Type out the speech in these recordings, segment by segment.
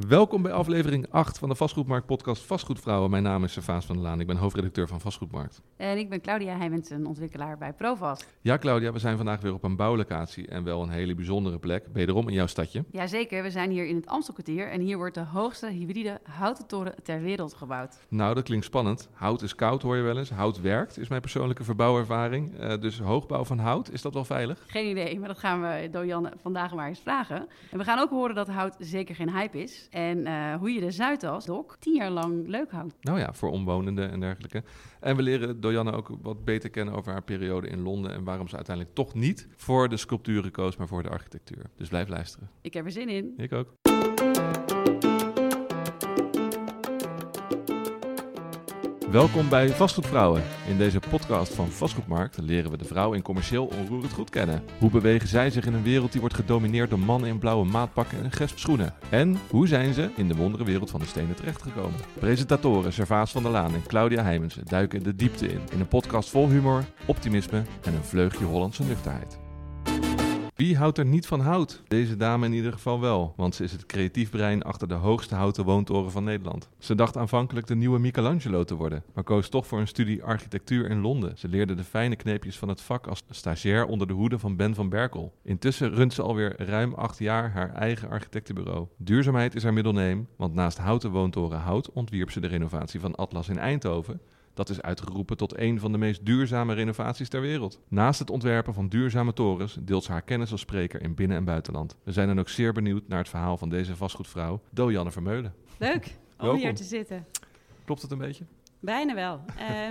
Welkom bij aflevering 8 van de Vastgoedmarkt podcast Vastgoedvrouwen. Mijn naam is Servaas van der Laan, ik ben hoofdredacteur van Vastgoedmarkt. En ik ben Claudia Heijmens, een ontwikkelaar bij Provast. Ja Claudia, we zijn vandaag weer op een bouwlocatie en wel een hele bijzondere plek. Wederom in jouw stadje. Jazeker, we zijn hier in het Amstelkwartier en hier wordt de hoogste hybride houten toren ter wereld gebouwd. Nou, dat klinkt spannend. Hout is koud hoor je wel eens. Hout werkt, is mijn persoonlijke verbouwervaring. Uh, dus hoogbouw van hout, is dat wel veilig? Geen idee, maar dat gaan we Dojan vandaag maar eens vragen. En we gaan ook horen dat hout zeker geen hype is. En uh, hoe je de Zuidas, Dok, tien jaar lang leuk houdt. Nou ja, voor omwonenden en dergelijke. En we leren Dojanne ook wat beter kennen over haar periode in Londen... en waarom ze uiteindelijk toch niet voor de sculpturen koos, maar voor de architectuur. Dus blijf luisteren. Ik heb er zin in. Ik ook. Welkom bij Vastgoedvrouwen. In deze podcast van Vastgoedmarkt leren we de vrouw in commercieel onroerend goed kennen. Hoe bewegen zij zich in een wereld die wordt gedomineerd door mannen in blauwe maatpakken en gesp schoenen? En hoe zijn ze in de wondere wereld van de stenen terechtgekomen? Presentatoren Servaas van der Laan en Claudia Heijmens duiken de diepte in. In een podcast vol humor, optimisme en een vleugje Hollandse nuchterheid. Wie houdt er niet van hout? Deze dame in ieder geval wel, want ze is het creatief brein achter de hoogste houten woontoren van Nederland. Ze dacht aanvankelijk de nieuwe Michelangelo te worden, maar koos toch voor een studie architectuur in Londen. Ze leerde de fijne kneepjes van het vak als stagiair onder de hoede van Ben van Berkel. Intussen runt ze alweer ruim acht jaar haar eigen architectenbureau. Duurzaamheid is haar middelneem, want naast houten woontoren Hout ontwierp ze de renovatie van Atlas in Eindhoven dat is uitgeroepen tot een van de meest duurzame renovaties ter wereld. Naast het ontwerpen van duurzame torens deelt ze haar kennis als spreker in binnen- en buitenland. We zijn dan ook zeer benieuwd naar het verhaal van deze vastgoedvrouw, Dojanne Vermeulen. Leuk om hier te zitten. Klopt het een beetje? Bijna wel.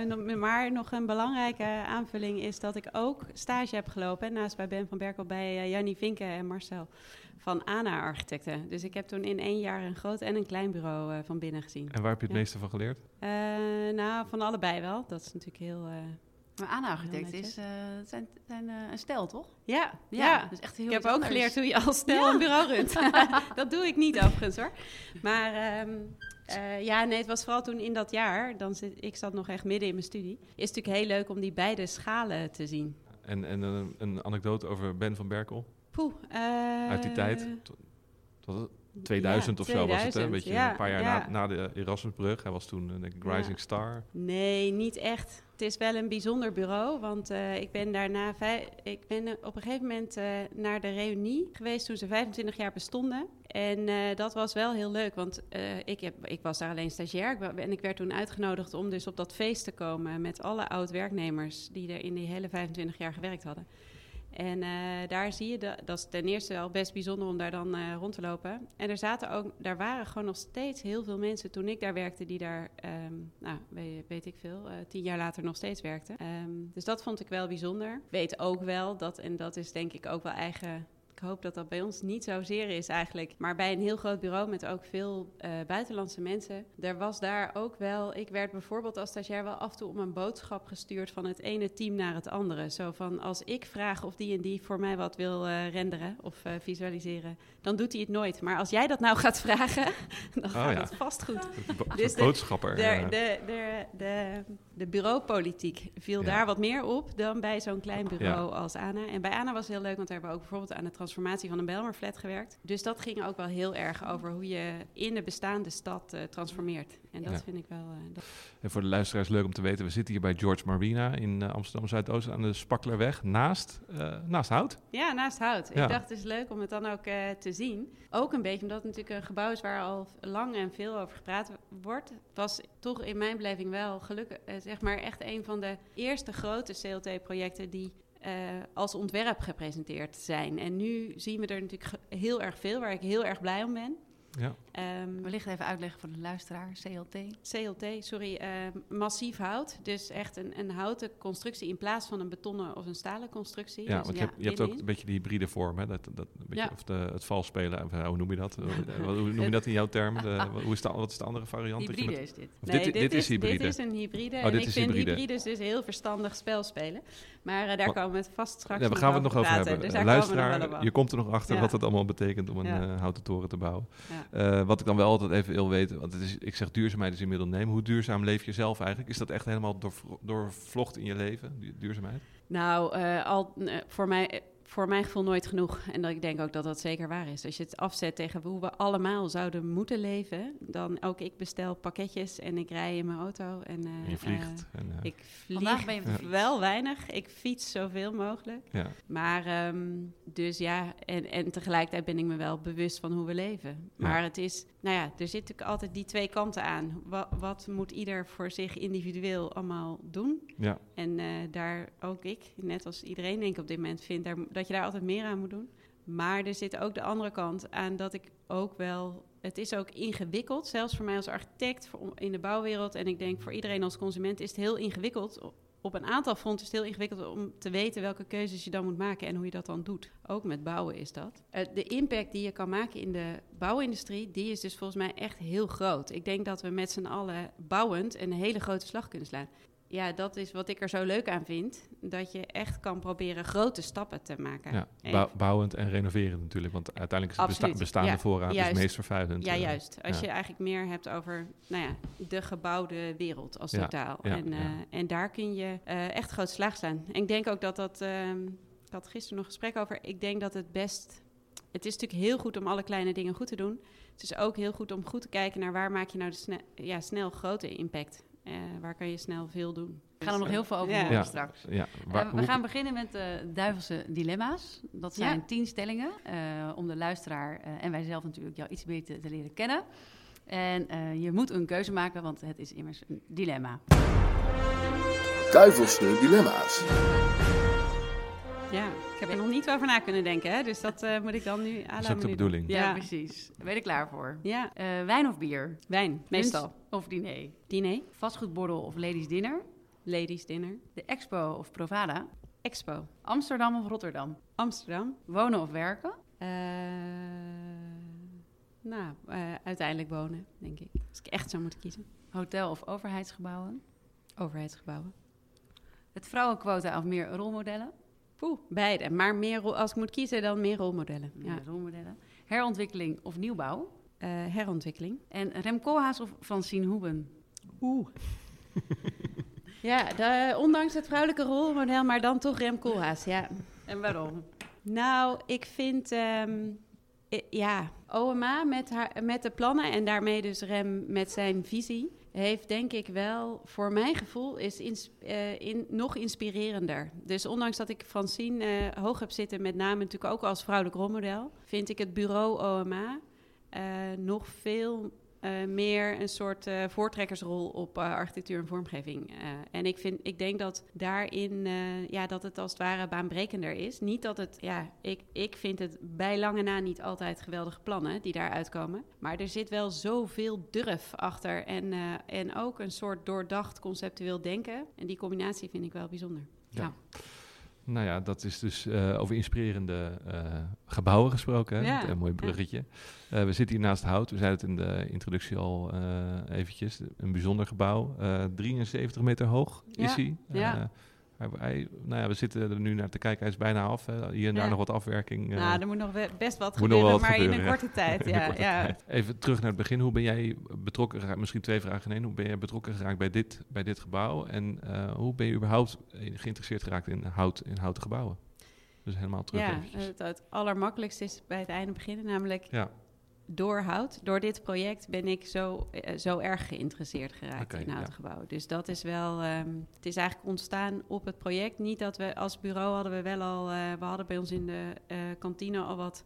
Uh, maar nog een belangrijke aanvulling is dat ik ook stage heb gelopen. Naast bij Ben van Berkel bij uh, Jannie Vinken en Marcel van ANA Architecten. Dus ik heb toen in één jaar een groot en een klein bureau uh, van binnen gezien. En waar heb je het meeste van geleerd? nou, van allebei wel. Dat is natuurlijk heel... maar ANA Architect is, zijn, zijn een stel, toch? Ja, ja. ja. Dus echt heel ik heb ook geleerd hoe je als stel een bureau runt. dat doe ik niet overigens hoor. Maar... Um, uh, ja, nee, het was vooral toen in dat jaar, dan zit, ik zat nog echt midden in mijn studie. Is het natuurlijk heel leuk om die beide schalen te zien. En, en een, een anekdote over Ben van Berkel? Poeh. Uh, Uit die tijd? Tot, 2000 of zo was het, hè? Een beetje een paar jaar na, na, de Erasmusbrug. Hij was toen een Rising Star. Nee, niet echt. Het is wel een bijzonder bureau, want uh, ik ben daarna... Ik ben op een gegeven moment uh, naar de reunie geweest toen ze 25 jaar bestonden. En uh, dat was wel heel leuk, want ik, heb, ik was daar alleen stagiair. En ik werd toen uitgenodigd om dus op dat feest te komen... met alle oud-werknemers die er in die hele 25 jaar gewerkt hadden. En uh, daar zie je, de, dat is ten eerste wel best bijzonder om daar dan uh, rond te lopen. En er zaten ook, daar waren gewoon nog steeds heel veel mensen toen ik daar werkte, die daar, um, nou, weet, ik veel, uh, tien jaar later nog steeds werkten. Um, dus dat vond ik wel bijzonder. Weet ook wel dat, en dat is denk ik ook wel eigen ik hoop dat dat bij ons niet zozeer is eigenlijk. Maar bij een heel groot bureau met ook veel uh, buitenlandse mensen. Er was daar ook wel. Ik werd bijvoorbeeld als stagiair wel af en toe om een boodschap gestuurd van het ene team naar het andere. Zo van als ik vraag of die en die voor mij wat wil uh, renderen of uh, visualiseren, dan doet hij het nooit. Maar als jij dat nou gaat vragen, dan oh, gaat ja. het vast goed. Bo dus de boodschapper. De, de, de, de, de bureaupolitiek viel ja. daar wat meer op dan bij zo'n klein bureau ja. als ANA. En bij ANA was het heel leuk, want daar hebben we ook bijvoorbeeld aan het transformatie van een Belmerflat gewerkt. Dus dat ging ook wel heel erg over hoe je in de bestaande stad uh, transformeert. En dat ja. vind ik wel... Uh, dat... En voor de luisteraars leuk om te weten, we zitten hier bij George Marina in uh, Amsterdam Zuidoost aan de Spaklerweg, naast, naast Hout. Ja, naast Hout. Ik dacht het is leuk om het dan ook te zien. Ook een beetje omdat het natuurlijk een gebouw is waar al lang en veel over gepraat wordt. was toch in mijn beleving wel gelukkig, zeg maar echt een van de eerste grote CLT-projecten die uh, als ontwerp gepresenteerd zijn. En nu zien we er natuurlijk heel erg veel, waar ik heel erg blij om ben. Ja. Um, Wellicht even uitleggen voor de luisteraar, CLT. CLT, sorry, uh, massief hout. Dus echt een, een houten constructie in plaats van een betonnen of een stalen constructie. Ja, dus want ja, je, hebt, je hebt ook een beetje die hybride vorm, hè? Dat, dat, een beetje, ja. Of de, het valspelen, hoe noem je dat? hoe noem je dat in jouw termen? De, hoe is de, wat is de andere variant? Hybride met, is dit. Nee, dit, dit, dit, is hybride. Dit is een hybride. Oh, en ik vind hybride. hybrides dus heel verstandig spel spelen. Maar uh, daar komen we het vast straks ja, we gaan we het nog over hebben. Dus Luisteraar, je komt er nog achter wat het allemaal betekent om een houten toren te bouwen. Uh, wat ik dan wel altijd even wil weten, want het is, ik zeg duurzaamheid is in middelneem. Hoe duurzaam leef je zelf eigenlijk? Is dat echt helemaal door, doorvlocht in je leven, duurzaamheid? Nou, uh, al, uh, voor mij voor mijn gevoel nooit genoeg. En dat ik denk ook dat dat zeker waar is. Als je het afzet tegen hoe we allemaal zouden moeten leven, dan ook ik bestel pakketjes en ik rij in mijn auto. En, uh, je vliegt. Uh, en, uh, ik vlieg ben je ja. wel weinig. Ik fiets zoveel mogelijk. Ja. Maar um, dus ja, en, en tegelijkertijd ben ik me wel bewust van hoe we leven. Maar het is, nou ja, er zit natuurlijk altijd die twee kanten aan. Wat, wat moet ieder voor zich individueel allemaal doen? Ja. En daar ook ik, net als iedereen denk ik op dit moment, vind daar, dat je daar altijd meer aan moet doen. Maar er zit ook de andere kant aan dat ik ook wel. Het is ook ingewikkeld, zelfs voor mij als architect voor, in de bouwwereld. En ik denk voor iedereen als consument is het heel ingewikkeld. Op een aantal fronten is het heel ingewikkeld om te weten welke keuzes je dan moet maken en hoe je dat dan doet. Ook met bouwen is dat. de impact die je kan maken in de bouwindustrie, die is dus volgens mij echt heel groot. Ik denk dat we met z'n allen bouwend een hele grote slag kunnen slaan ja, dat is wat ik er zo leuk aan vind. Dat je echt kan proberen grote stappen te maken. Ja, bouw, bouwend en renoverend natuurlijk. Want uiteindelijk is het besta bestaande ja, voorraad het meest vervuilend. Ja, juist. Als ja. je eigenlijk meer hebt over nou ja, de gebouwde wereld als totaal. en, uh, en daar kun je uh, echt grote slag slaan. En ik denk ook dat dat... Uh, ik had gisteren nog een gesprek over. Ik denk dat het best... Het is natuurlijk heel goed om alle kleine dingen goed te doen. Het is ook heel goed om goed te kijken naar waar maak je nou de sne ja, snel grote impact. Uh, waar kan je snel veel doen? We gaan er nog heel veel over ja. horen straks. Ja. Waar, uh, we gaan beginnen met de duivelse dilemma's. Dat zijn ja. tien stellingen uh, om de luisteraar en wij zelf natuurlijk jou iets beter te, te leren kennen. En je moet een keuze maken, want het is immers een dilemma. Duivelse dilemma's. Ja, ik heb er nog niet over na kunnen denken, hè? dus dat uh, moet ik dan nu aan Dat is ook de bedoeling. Ja, ja, precies. Ben je er klaar voor? Ja. Uh, wijn of bier? Wijn, meestal. Lunch of diner? Diner. Vastgoedbordel of ladies dinner? Ladies dinner. De expo of Provada? Expo. Amsterdam of Rotterdam? Amsterdam. Wonen of werken? Uh, nou, uiteindelijk wonen, denk ik. Als ik echt zou moeten kiezen. Hotel of overheidsgebouwen? Overheidsgebouwen. Het vrouwenquota of meer rolmodellen? Poeh, beide. Maar meer, als ik moet kiezen, dan meer rolmodellen. Ja. rolmodellen. Herontwikkeling of nieuwbouw? Uh, herontwikkeling. En Rem Koolhaas of Francine Hoeben? Oeh. ja, de, ondanks het vrouwelijke rolmodel, maar dan toch Rem Koolhaas, ja. En waarom? Nou, ik vind... Um, ja, OMA met, haar, met de plannen en daarmee dus Rem met zijn visie heeft denk ik wel, voor mijn gevoel, is uh, in, nog inspirerender. Dus ondanks dat ik Francine uh, hoog heb zitten, met name natuurlijk ook als vrouwelijk rolmodel, vind ik het bureau OMA uh, nog veel meer een soort uh, voortrekkersrol op uh, architectuur en vormgeving. en ik, vind, ik denk dat daarin ja, dat het als het ware baanbrekender is. Niet dat het, ja, ik, ik vind het bij lange na niet altijd geweldige plannen die daar uitkomen. Maar er zit wel zoveel durf achter en, en ook een soort doordacht conceptueel denken. En die combinatie vind ik wel bijzonder. Ja. ja. Nou ja, dat is dus uh, over inspirerende uh, gebouwen gesproken. Hè? Ja. Een mooi bruggetje. Ja. Uh, we zitten hier naast Hout. We zeiden het in de introductie al eventjes. Een bijzonder gebouw. 73 meter hoog is hij. Ja. Hij, nou ja, we zitten er nu naar te kijken. Hij is bijna af. Hè. Hier en daar nog wat afwerking. Nou, er moet nog best wat gebeuren, wat maar gebeuren, in een korte tijd. korte. Even terug naar het begin. Hoe ben jij betrokken geraakt? Misschien twee vragen in één. Hoe ben jij betrokken geraakt bij dit, bij dit gebouw? En uh, hoe ben je überhaupt geïnteresseerd geraakt in, hout, in houten gebouwen? Dus helemaal terug. Ja, het, het allermakkelijkste is bij het einde beginnen, namelijk ja door hout, door dit project ben ik zo, uh, zo erg geïnteresseerd geraakt okay, in ja. gebouwen. Dus dat is wel, um, het is eigenlijk ontstaan op het project. Niet dat we als bureau hadden we wel al, uh, we hadden bij ons in de uh, kantine al wat,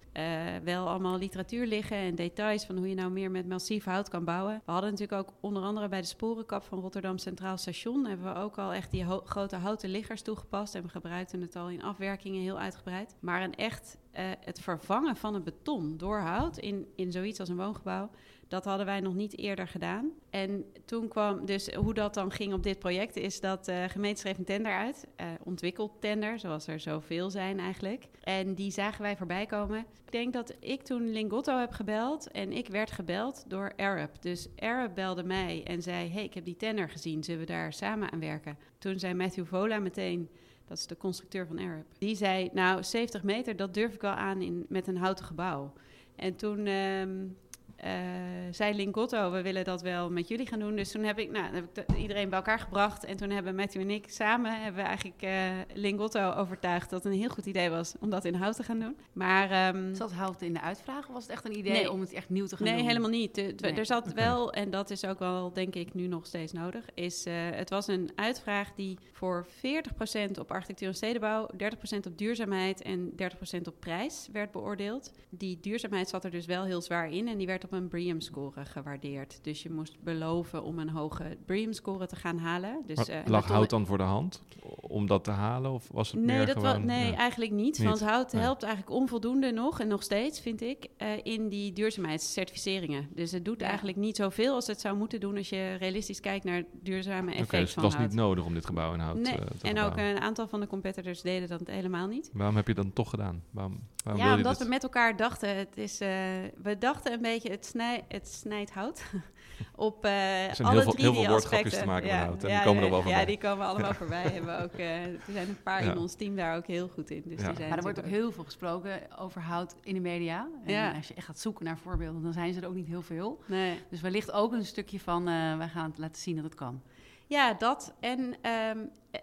wel allemaal literatuur liggen en details van hoe je nou meer met massief hout kan bouwen. We hadden natuurlijk ook onder andere bij de sporenkap van Rotterdam Centraal Station hebben we ook al echt die ho grote houten liggers toegepast en we gebruikten het al in afwerkingen heel uitgebreid. Maar een echt uh, het vervangen van het beton door hout in, in zoiets als een woongebouw, dat hadden wij nog niet eerder gedaan. En toen kwam dus hoe dat dan ging op dit project, is dat de uh, gemeente schreef een tender uit, uh, ontwikkeld tender, zoals er zoveel zijn eigenlijk. En die zagen wij voorbij komen. Ik denk dat ik toen Lingotto heb gebeld en ik werd gebeld door Arab. Dus Arab belde mij en zei, hey, ik heb die tender gezien, zullen we daar samen aan werken? Toen zei Matthew Vola meteen... Dat is de constructeur van Arab. Die zei, nou, 70 meter, dat durf ik wel aan in, met een houten gebouw. En toen um, uh, zei Lingotto, we willen dat wel met jullie gaan doen. Dus toen heb ik, nou, heb ik iedereen bij elkaar gebracht. En toen hebben Matthew en ik samen hebben we eigenlijk uh, Lingotto overtuigd dat het een heel goed idee was om dat in hout te gaan doen. Maar, um, zat hout in de uitvraag of was het echt een idee om het echt nieuw te gaan nee, doen? Nee, helemaal niet. De, Er zat wel, en dat is ook wel denk ik nu nog steeds nodig, is uh, het was een uitvraag die voor 40% op architectuur en stedenbouw, 30% op duurzaamheid en 30% op prijs werd beoordeeld. Die duurzaamheid zat er dus wel heel zwaar in en die werd op een BREEAM-score gewaardeerd. Dus je moest beloven om een hoge BREEAM-score te gaan halen. Dus, uh, lag hout dan voor de hand om dat te halen? Of was het nee, meer dat gewoon, was, nee ja. eigenlijk niet. Niet, Want hout nee. helpt eigenlijk onvoldoende nog, en nog steeds vind ik, uh, in die duurzaamheidscertificeringen. Dus het doet Ja. eigenlijk niet zoveel als het zou moeten doen als je realistisch kijkt naar duurzame Oké, effect dus het was hout. niet nodig om dit gebouw in hout Nee, eh, te en ook gebouwen. een aantal van de competitors deden dat helemaal niet. Waarom heb je dat toch gedaan? Waarom, waarom ja, omdat dit? we met elkaar dachten, het is, eh, we dachten een beetje, het, snij, het snijdt hout. Op eh Er zijn alle heel veel- drie heel die veel woordgrapjes aspecten. te maken met ja, hout, en ja, die komen er wel voorbij. Ja, die komen allemaal voorbij. Hebben ook, eh, er zijn een paar Ja. in ons team daar ook heel goed in. Dus Ja. die zijn Maar er wordt ook heel veel gesproken over hout in de media. En Ja. als je echt gaat zoeken naar voorbeelden, dan zijn ze er ook niet heel veel. Nee. Dus wellicht ook een stukje van, eh wij gaan het laten zien dat het kan. Ja, dat. En, ehm,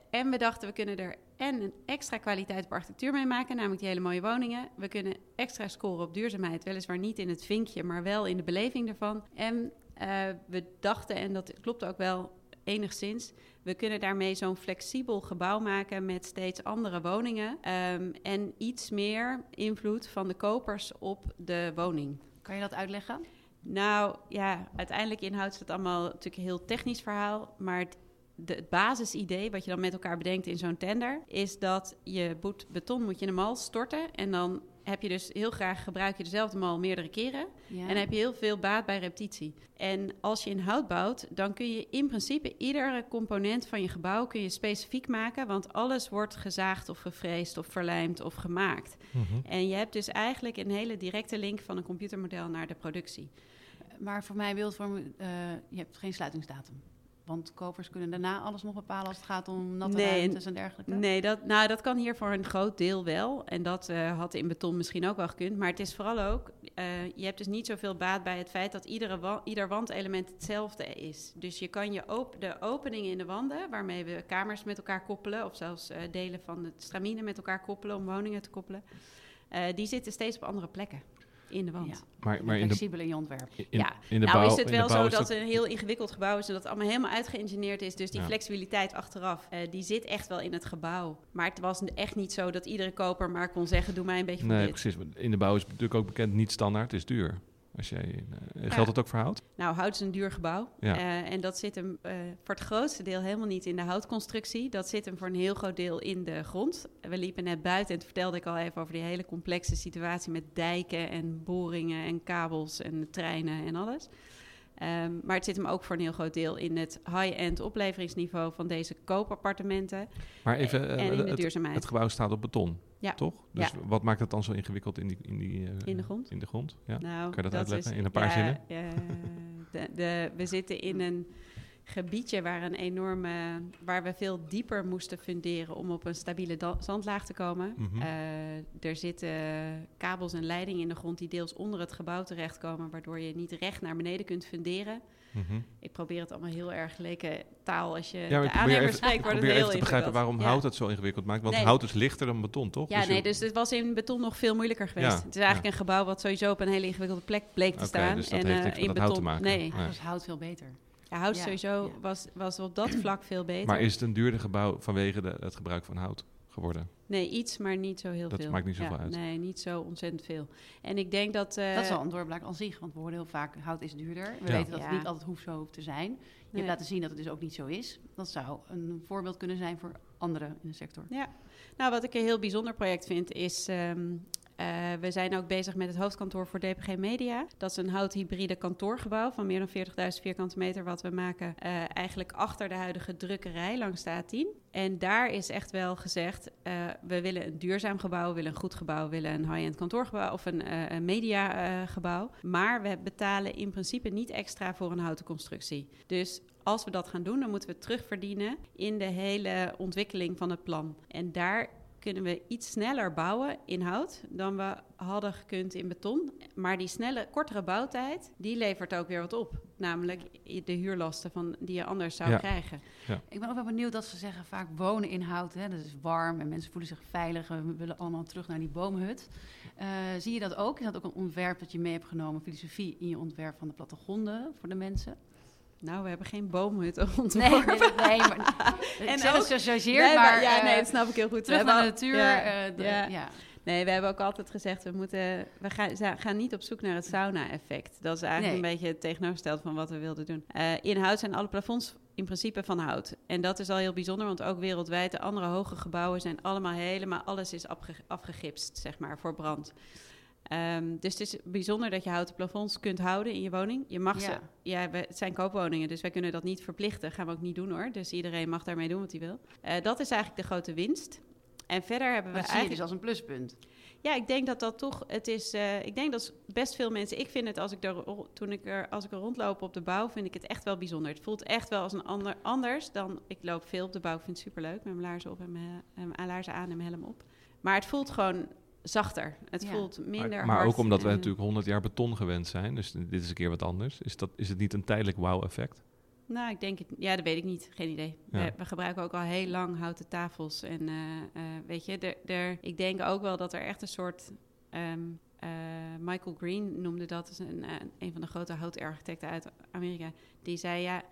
en we dachten, we kunnen er en een extra kwaliteit op architectuur mee maken, namelijk die hele mooie woningen. We kunnen extra scoren op duurzaamheid, weliswaar niet in het vinkje, maar wel in de beleving ervan. En eh, we dachten, en dat klopt ook wel enigszins, we kunnen daarmee zo'n flexibel gebouw maken met steeds andere woningen ehm, en iets meer invloed van de kopers op de woning. Kan je dat uitleggen? Nou ja, uiteindelijk inhoudt het allemaal natuurlijk een heel technisch verhaal. Maar het, de, het basisidee wat je dan met elkaar bedenkt in zo'n tender... is dat je boet, beton moet je in een mal storten. En dan heb je dus heel graag gebruik je dezelfde mal meerdere keren. Ja. En dan heb je heel veel baat bij repetitie. En als je in hout bouwt, dan kun je in principe iedere component van je gebouw kun je specifiek maken. Want alles wordt gezaagd of gefreesd of verlijmd of gemaakt. Mhm. En je hebt dus eigenlijk een hele directe link van een computermodel naar de productie. Maar voor mij beeldvorm, eh je hebt geen sluitingsdatum. Want kopers kunnen daarna alles nog bepalen als het gaat om natte Nee, ruimtes en dergelijke. Nee, dat, nou, dat kan hier voor een groot deel wel. En dat eh, had in beton misschien ook wel gekund. Maar het is vooral ook, eh, je hebt dus niet zoveel baat bij het feit dat iedere wa- ieder wandelement hetzelfde is. Dus je kan je op de openingen in de wanden, waarmee we kamers met elkaar koppelen, of zelfs eh, delen van het stramine met elkaar koppelen om woningen te koppelen, die zitten steeds op andere plekken in de wand. Ja. Maar, maar in de, Flexibel in je ontwerp. in, ja, in de nou bouw, is het wel zo dat een heel ingewikkeld gebouw is en dat het allemaal helemaal uitgeïngineerd is. Dus die Ja. flexibiliteit achteraf, eh, die zit echt wel in het gebouw. Maar het was echt niet zo dat iedere koper maar kon zeggen, doe mij een beetje van Nee, precies. In de bouw is natuurlijk ook bekend niet standaard, het is duur. Als jij, eh, geldt dat ook voor hout? Nou, hout is een duur gebouw. Ja. Eh, en dat zit hem eh, voor het grootste deel helemaal niet in de houtconstructie. Dat zit hem voor een heel groot deel in de grond. We liepen net buiten en toen vertelde ik al even over die hele complexe situatie met dijken en boringen en kabels en treinen en alles. Ehm, maar het zit hem ook voor een heel groot deel in het high-end opleveringsniveau van deze koopappartementen Maar even, en eh, in de het, duurzaamheid. het gebouw staat op beton, Ja. toch? Dus wat maakt het dan zo ingewikkeld in, die, in, die, eh, In de grond? In de grond, ja. Nou, Kan je dat uitleggen is- in een paar ja, zinnen? de, we zitten in een gebiedje waar een enorme, waar we veel dieper moesten funderen om op een stabiele zandlaag te komen. Mhm. Eh, er zitten kabels en leidingen in de grond die deels onder het gebouw terechtkomen, waardoor je niet recht naar beneden kunt funderen. Mhm. Ik probeer het allemaal heel erg leken taal. Als je Ja, de ik probeer aannemer even, spreekt, ik probeer heel even te begrijpen waarom Ja. hout het zo ingewikkeld maakt. Want Nee. hout is lichter dan beton, toch? Ja, Dus nee, je- dus het was in beton nog veel moeilijker geweest. Ja, het is eigenlijk ja. een gebouw wat sowieso op een hele ingewikkelde plek bleek te Oké, staan. dus dat en heeft eh, niks met in beton, hout te maken. Nee, Ja. Is hout veel beter. Ja, hout Ja, sowieso ja. Was, was op dat vlak veel beter. Maar is het een duurder gebouw vanwege de, het gebruik van hout geworden? Nee, iets, maar niet zo heel Dat veel. maakt niet zoveel Ja, uit. Nee, niet zo ontzettend veel. En ik denk dat... eh, dat is wel een doorbraak aan zich, want we horen heel vaak hout is duurder. We Ja. weten dat het niet altijd hoeft zo hoeft te zijn. Je Nee. hebt laten zien dat het dus ook niet zo is. Dat zou een voorbeeld kunnen zijn voor anderen in de sector. Ja, nou wat ik een heel bijzonder project vind is... ehm, eh, we zijn ook bezig met het hoofdkantoor voor DPG Media. Dat is een houthybride kantoorgebouw van meer dan 40.000 vierkante meter... wat we maken eh, eigenlijk achter de huidige drukkerij langs de A10. En daar is echt wel gezegd... eh, we willen een duurzaam gebouw, we willen een goed gebouw... we willen een high-end kantoorgebouw of een, een mediagebouw. maar we betalen in principe niet extra voor een houten constructie. Dus als we dat gaan doen, dan moeten we terugverdienen in de hele ontwikkeling van het plan. En daar kunnen we iets sneller bouwen in hout dan we hadden gekund in beton. Maar die snelle, kortere bouwtijd, die levert ook weer wat op. Namelijk de huurlasten van, die je anders zou Ja. krijgen. Ik ben ook wel benieuwd dat ze zeggen vaak wonen in hout. Hè? Dat is warm en mensen voelen zich veilig. We willen allemaal terug naar die boomhut. Eh, zie je dat ook? Is dat ook een ontwerp dat je mee hebt genomen, filosofie in je ontwerp van de plattegronden voor de mensen? Nou, we hebben geen boomhut ontworpen. nee, nee maar En zeg ook- gechargeerd, Nee, maar ja, eh, nee, dat snap ik heel goed. terug We naar de natuur. ja, eh, de- ja. ja. Nee, we hebben ook altijd gezegd, we, moeten, we gaan, gaan niet op zoek naar het sauna-effect. Dat is eigenlijk Nee. een beetje het tegenovergestelde van wat we wilden doen. Eh, in hout zijn alle plafonds in principe van hout. En dat is al heel bijzonder, want ook wereldwijd, de andere hoge gebouwen zijn allemaal helemaal, alles is afge, afgegipst, zeg maar, voor brand. Ehm, dus het is bijzonder dat je houten plafonds kunt houden in je woning. Je mag Ja. ze, ja, we, het zijn koopwoningen, dus wij kunnen dat niet verplichten. Gaan we ook niet doen hoor. Dus iedereen mag daarmee doen wat hij wil. Eh, dat is eigenlijk de grote winst. En verder hebben we Dat zie je eigenlijk dus als een pluspunt. ja, ik denk dat dat toch, het is, eh, ik denk dat best veel mensen, ik vind het als ik er, toen ik er, als ik er rondloop op de bouw, vind ik het echt wel bijzonder. Het voelt echt wel als een ander, anders dan, ik loop veel op de bouw, ik vind het superleuk, met mijn laarzen op en mijn, en mijn laarzen aan en mijn helm op. Maar het voelt gewoon zachter. Het Ja. voelt minder Maar, maar hard ook omdat we natuurlijk 100 jaar beton gewend zijn. Dus dit is een keer wat anders. Is, dat, is het niet een tijdelijk wow-effect? Nou, ik denk het, ja, dat weet ik niet, geen idee. Ja. We, we gebruiken ook al heel lang houten tafels. En eh, eh, weet je, ik denk ook wel dat er echt een soort. ehm, eh, Michael Green noemde dat, is een, een van de grote houtarchitecten uit Amerika. Die zei: Ja,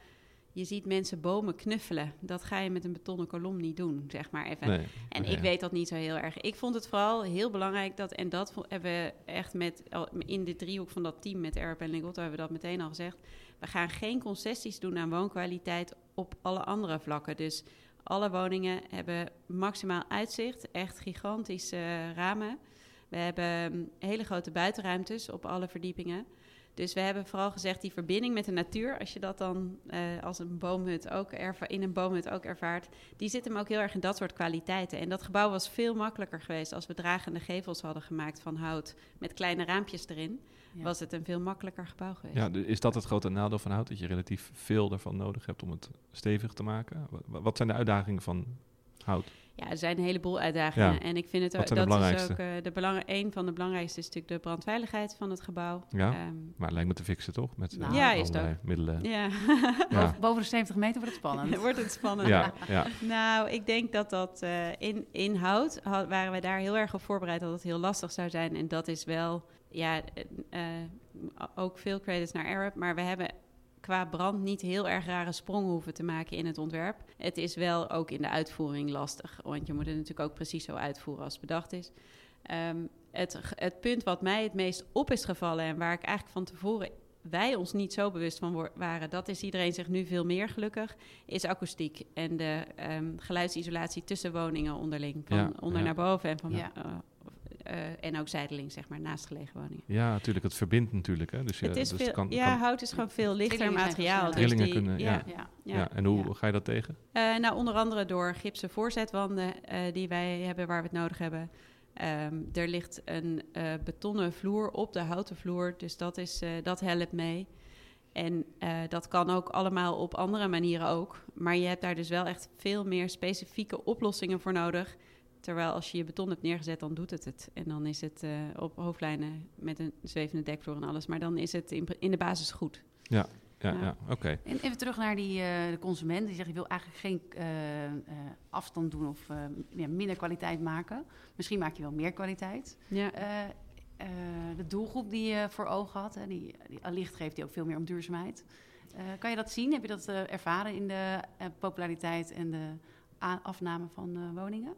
je ziet mensen bomen knuffelen. Dat ga je met een betonnen kolom niet doen, zeg maar even. Nee. En Nee. ik weet dat niet zo heel erg. Ik vond het vooral heel belangrijk dat, en dat hebben we echt met, in de driehoek van dat team met Erp en Lingotto hebben we dat meteen al gezegd. We gaan geen concessies doen aan woonkwaliteit op alle andere vlakken. Dus alle woningen hebben maximaal uitzicht, echt gigantische ramen. We hebben mm, hele grote buitenruimtes op alle verdiepingen. Dus we hebben vooral gezegd, die verbinding met de natuur, als je dat dan eh, als een boomhut ook erva- in een boomhut ook ervaart, die zit hem ook heel erg in dat soort kwaliteiten. En dat gebouw was veel makkelijker geweest als we dragende gevels hadden gemaakt van hout met kleine raampjes erin. Ja. Was het een veel makkelijker gebouw geweest. Ja, is dat het grote nadeel van hout? Dat je relatief veel ervan nodig hebt om het stevig te maken? Wa- Wat zijn de uitdagingen van hout? Ja, er zijn een heleboel uitdagingen. Ja. En ik vind het Wat ook, dat is ook eh, de belang, een van de belangrijkste is natuurlijk de brandveiligheid van het gebouw. Ja, Ehm, maar het lijkt me te fixen toch? Met eh, Nou, Ja, is het middelen. ja. Ja, Boven, de 70 meter wordt het spannend. wordt het spannend. ja, ja. Nou, ik denk dat dat eh, in, in hout ha- waren we daar heel erg op voorbereid dat het heel lastig zou zijn. En dat is wel, ja, ook veel credits naar Arab. Maar we hebben qua brand niet heel erg rare sprongen hoeven te maken in het ontwerp. Het is wel ook in de uitvoering lastig, want je moet het natuurlijk ook precies zo uitvoeren als bedacht is. Ehm, het, het punt wat mij het meest op is gevallen en waar ik eigenlijk van tevoren wij ons niet zo bewust van waren, dat is iedereen zich nu veel meer gelukkig, is akoestiek en de ehm, geluidsisolatie tussen woningen onderling, van Ja, onder ja. naar boven en van Ja. eh, en ook zijdelings, zeg maar, naastgelegen woningen. ja, natuurlijk. Het verbindt natuurlijk. Hè? Dus je, het is dus veel, kan, ja, kan- hout is gewoon veel lichter materiaal. dus Trillingen die- kunnen- ja. Ja. ja. ja. En hoe Ja. ga je dat tegen? Eh, nou, onder andere door gipsen voorzetwanden eh, die wij hebben waar we het nodig hebben. Ehm, er ligt een eh, betonnen vloer op de houten vloer, dus dat, is, eh, dat helpt mee. En eh, dat kan ook allemaal op andere manieren ook. Maar je hebt daar dus wel echt veel meer specifieke oplossingen voor nodig. Terwijl als je je beton hebt neergezet, dan doet het het. En dan is het eh, op hoofdlijnen met een zwevende dekvloer en alles. Maar dan is het in, in de basis goed. Ja, ja, Ja. oké. En even terug naar die, eh, de consument. Die zegt, je wil eigenlijk geen eh, eh, afstand doen of eh, ja, minder kwaliteit maken. Misschien maak je wel meer kwaliteit. Ja. Eh, eh, de doelgroep die je voor ogen had, hè, die, die allicht geeft die ook veel meer om duurzaamheid. Eh, kan je dat zien? Heb je dat eh, ervaren in de populariteit en de afname van eh, woningen?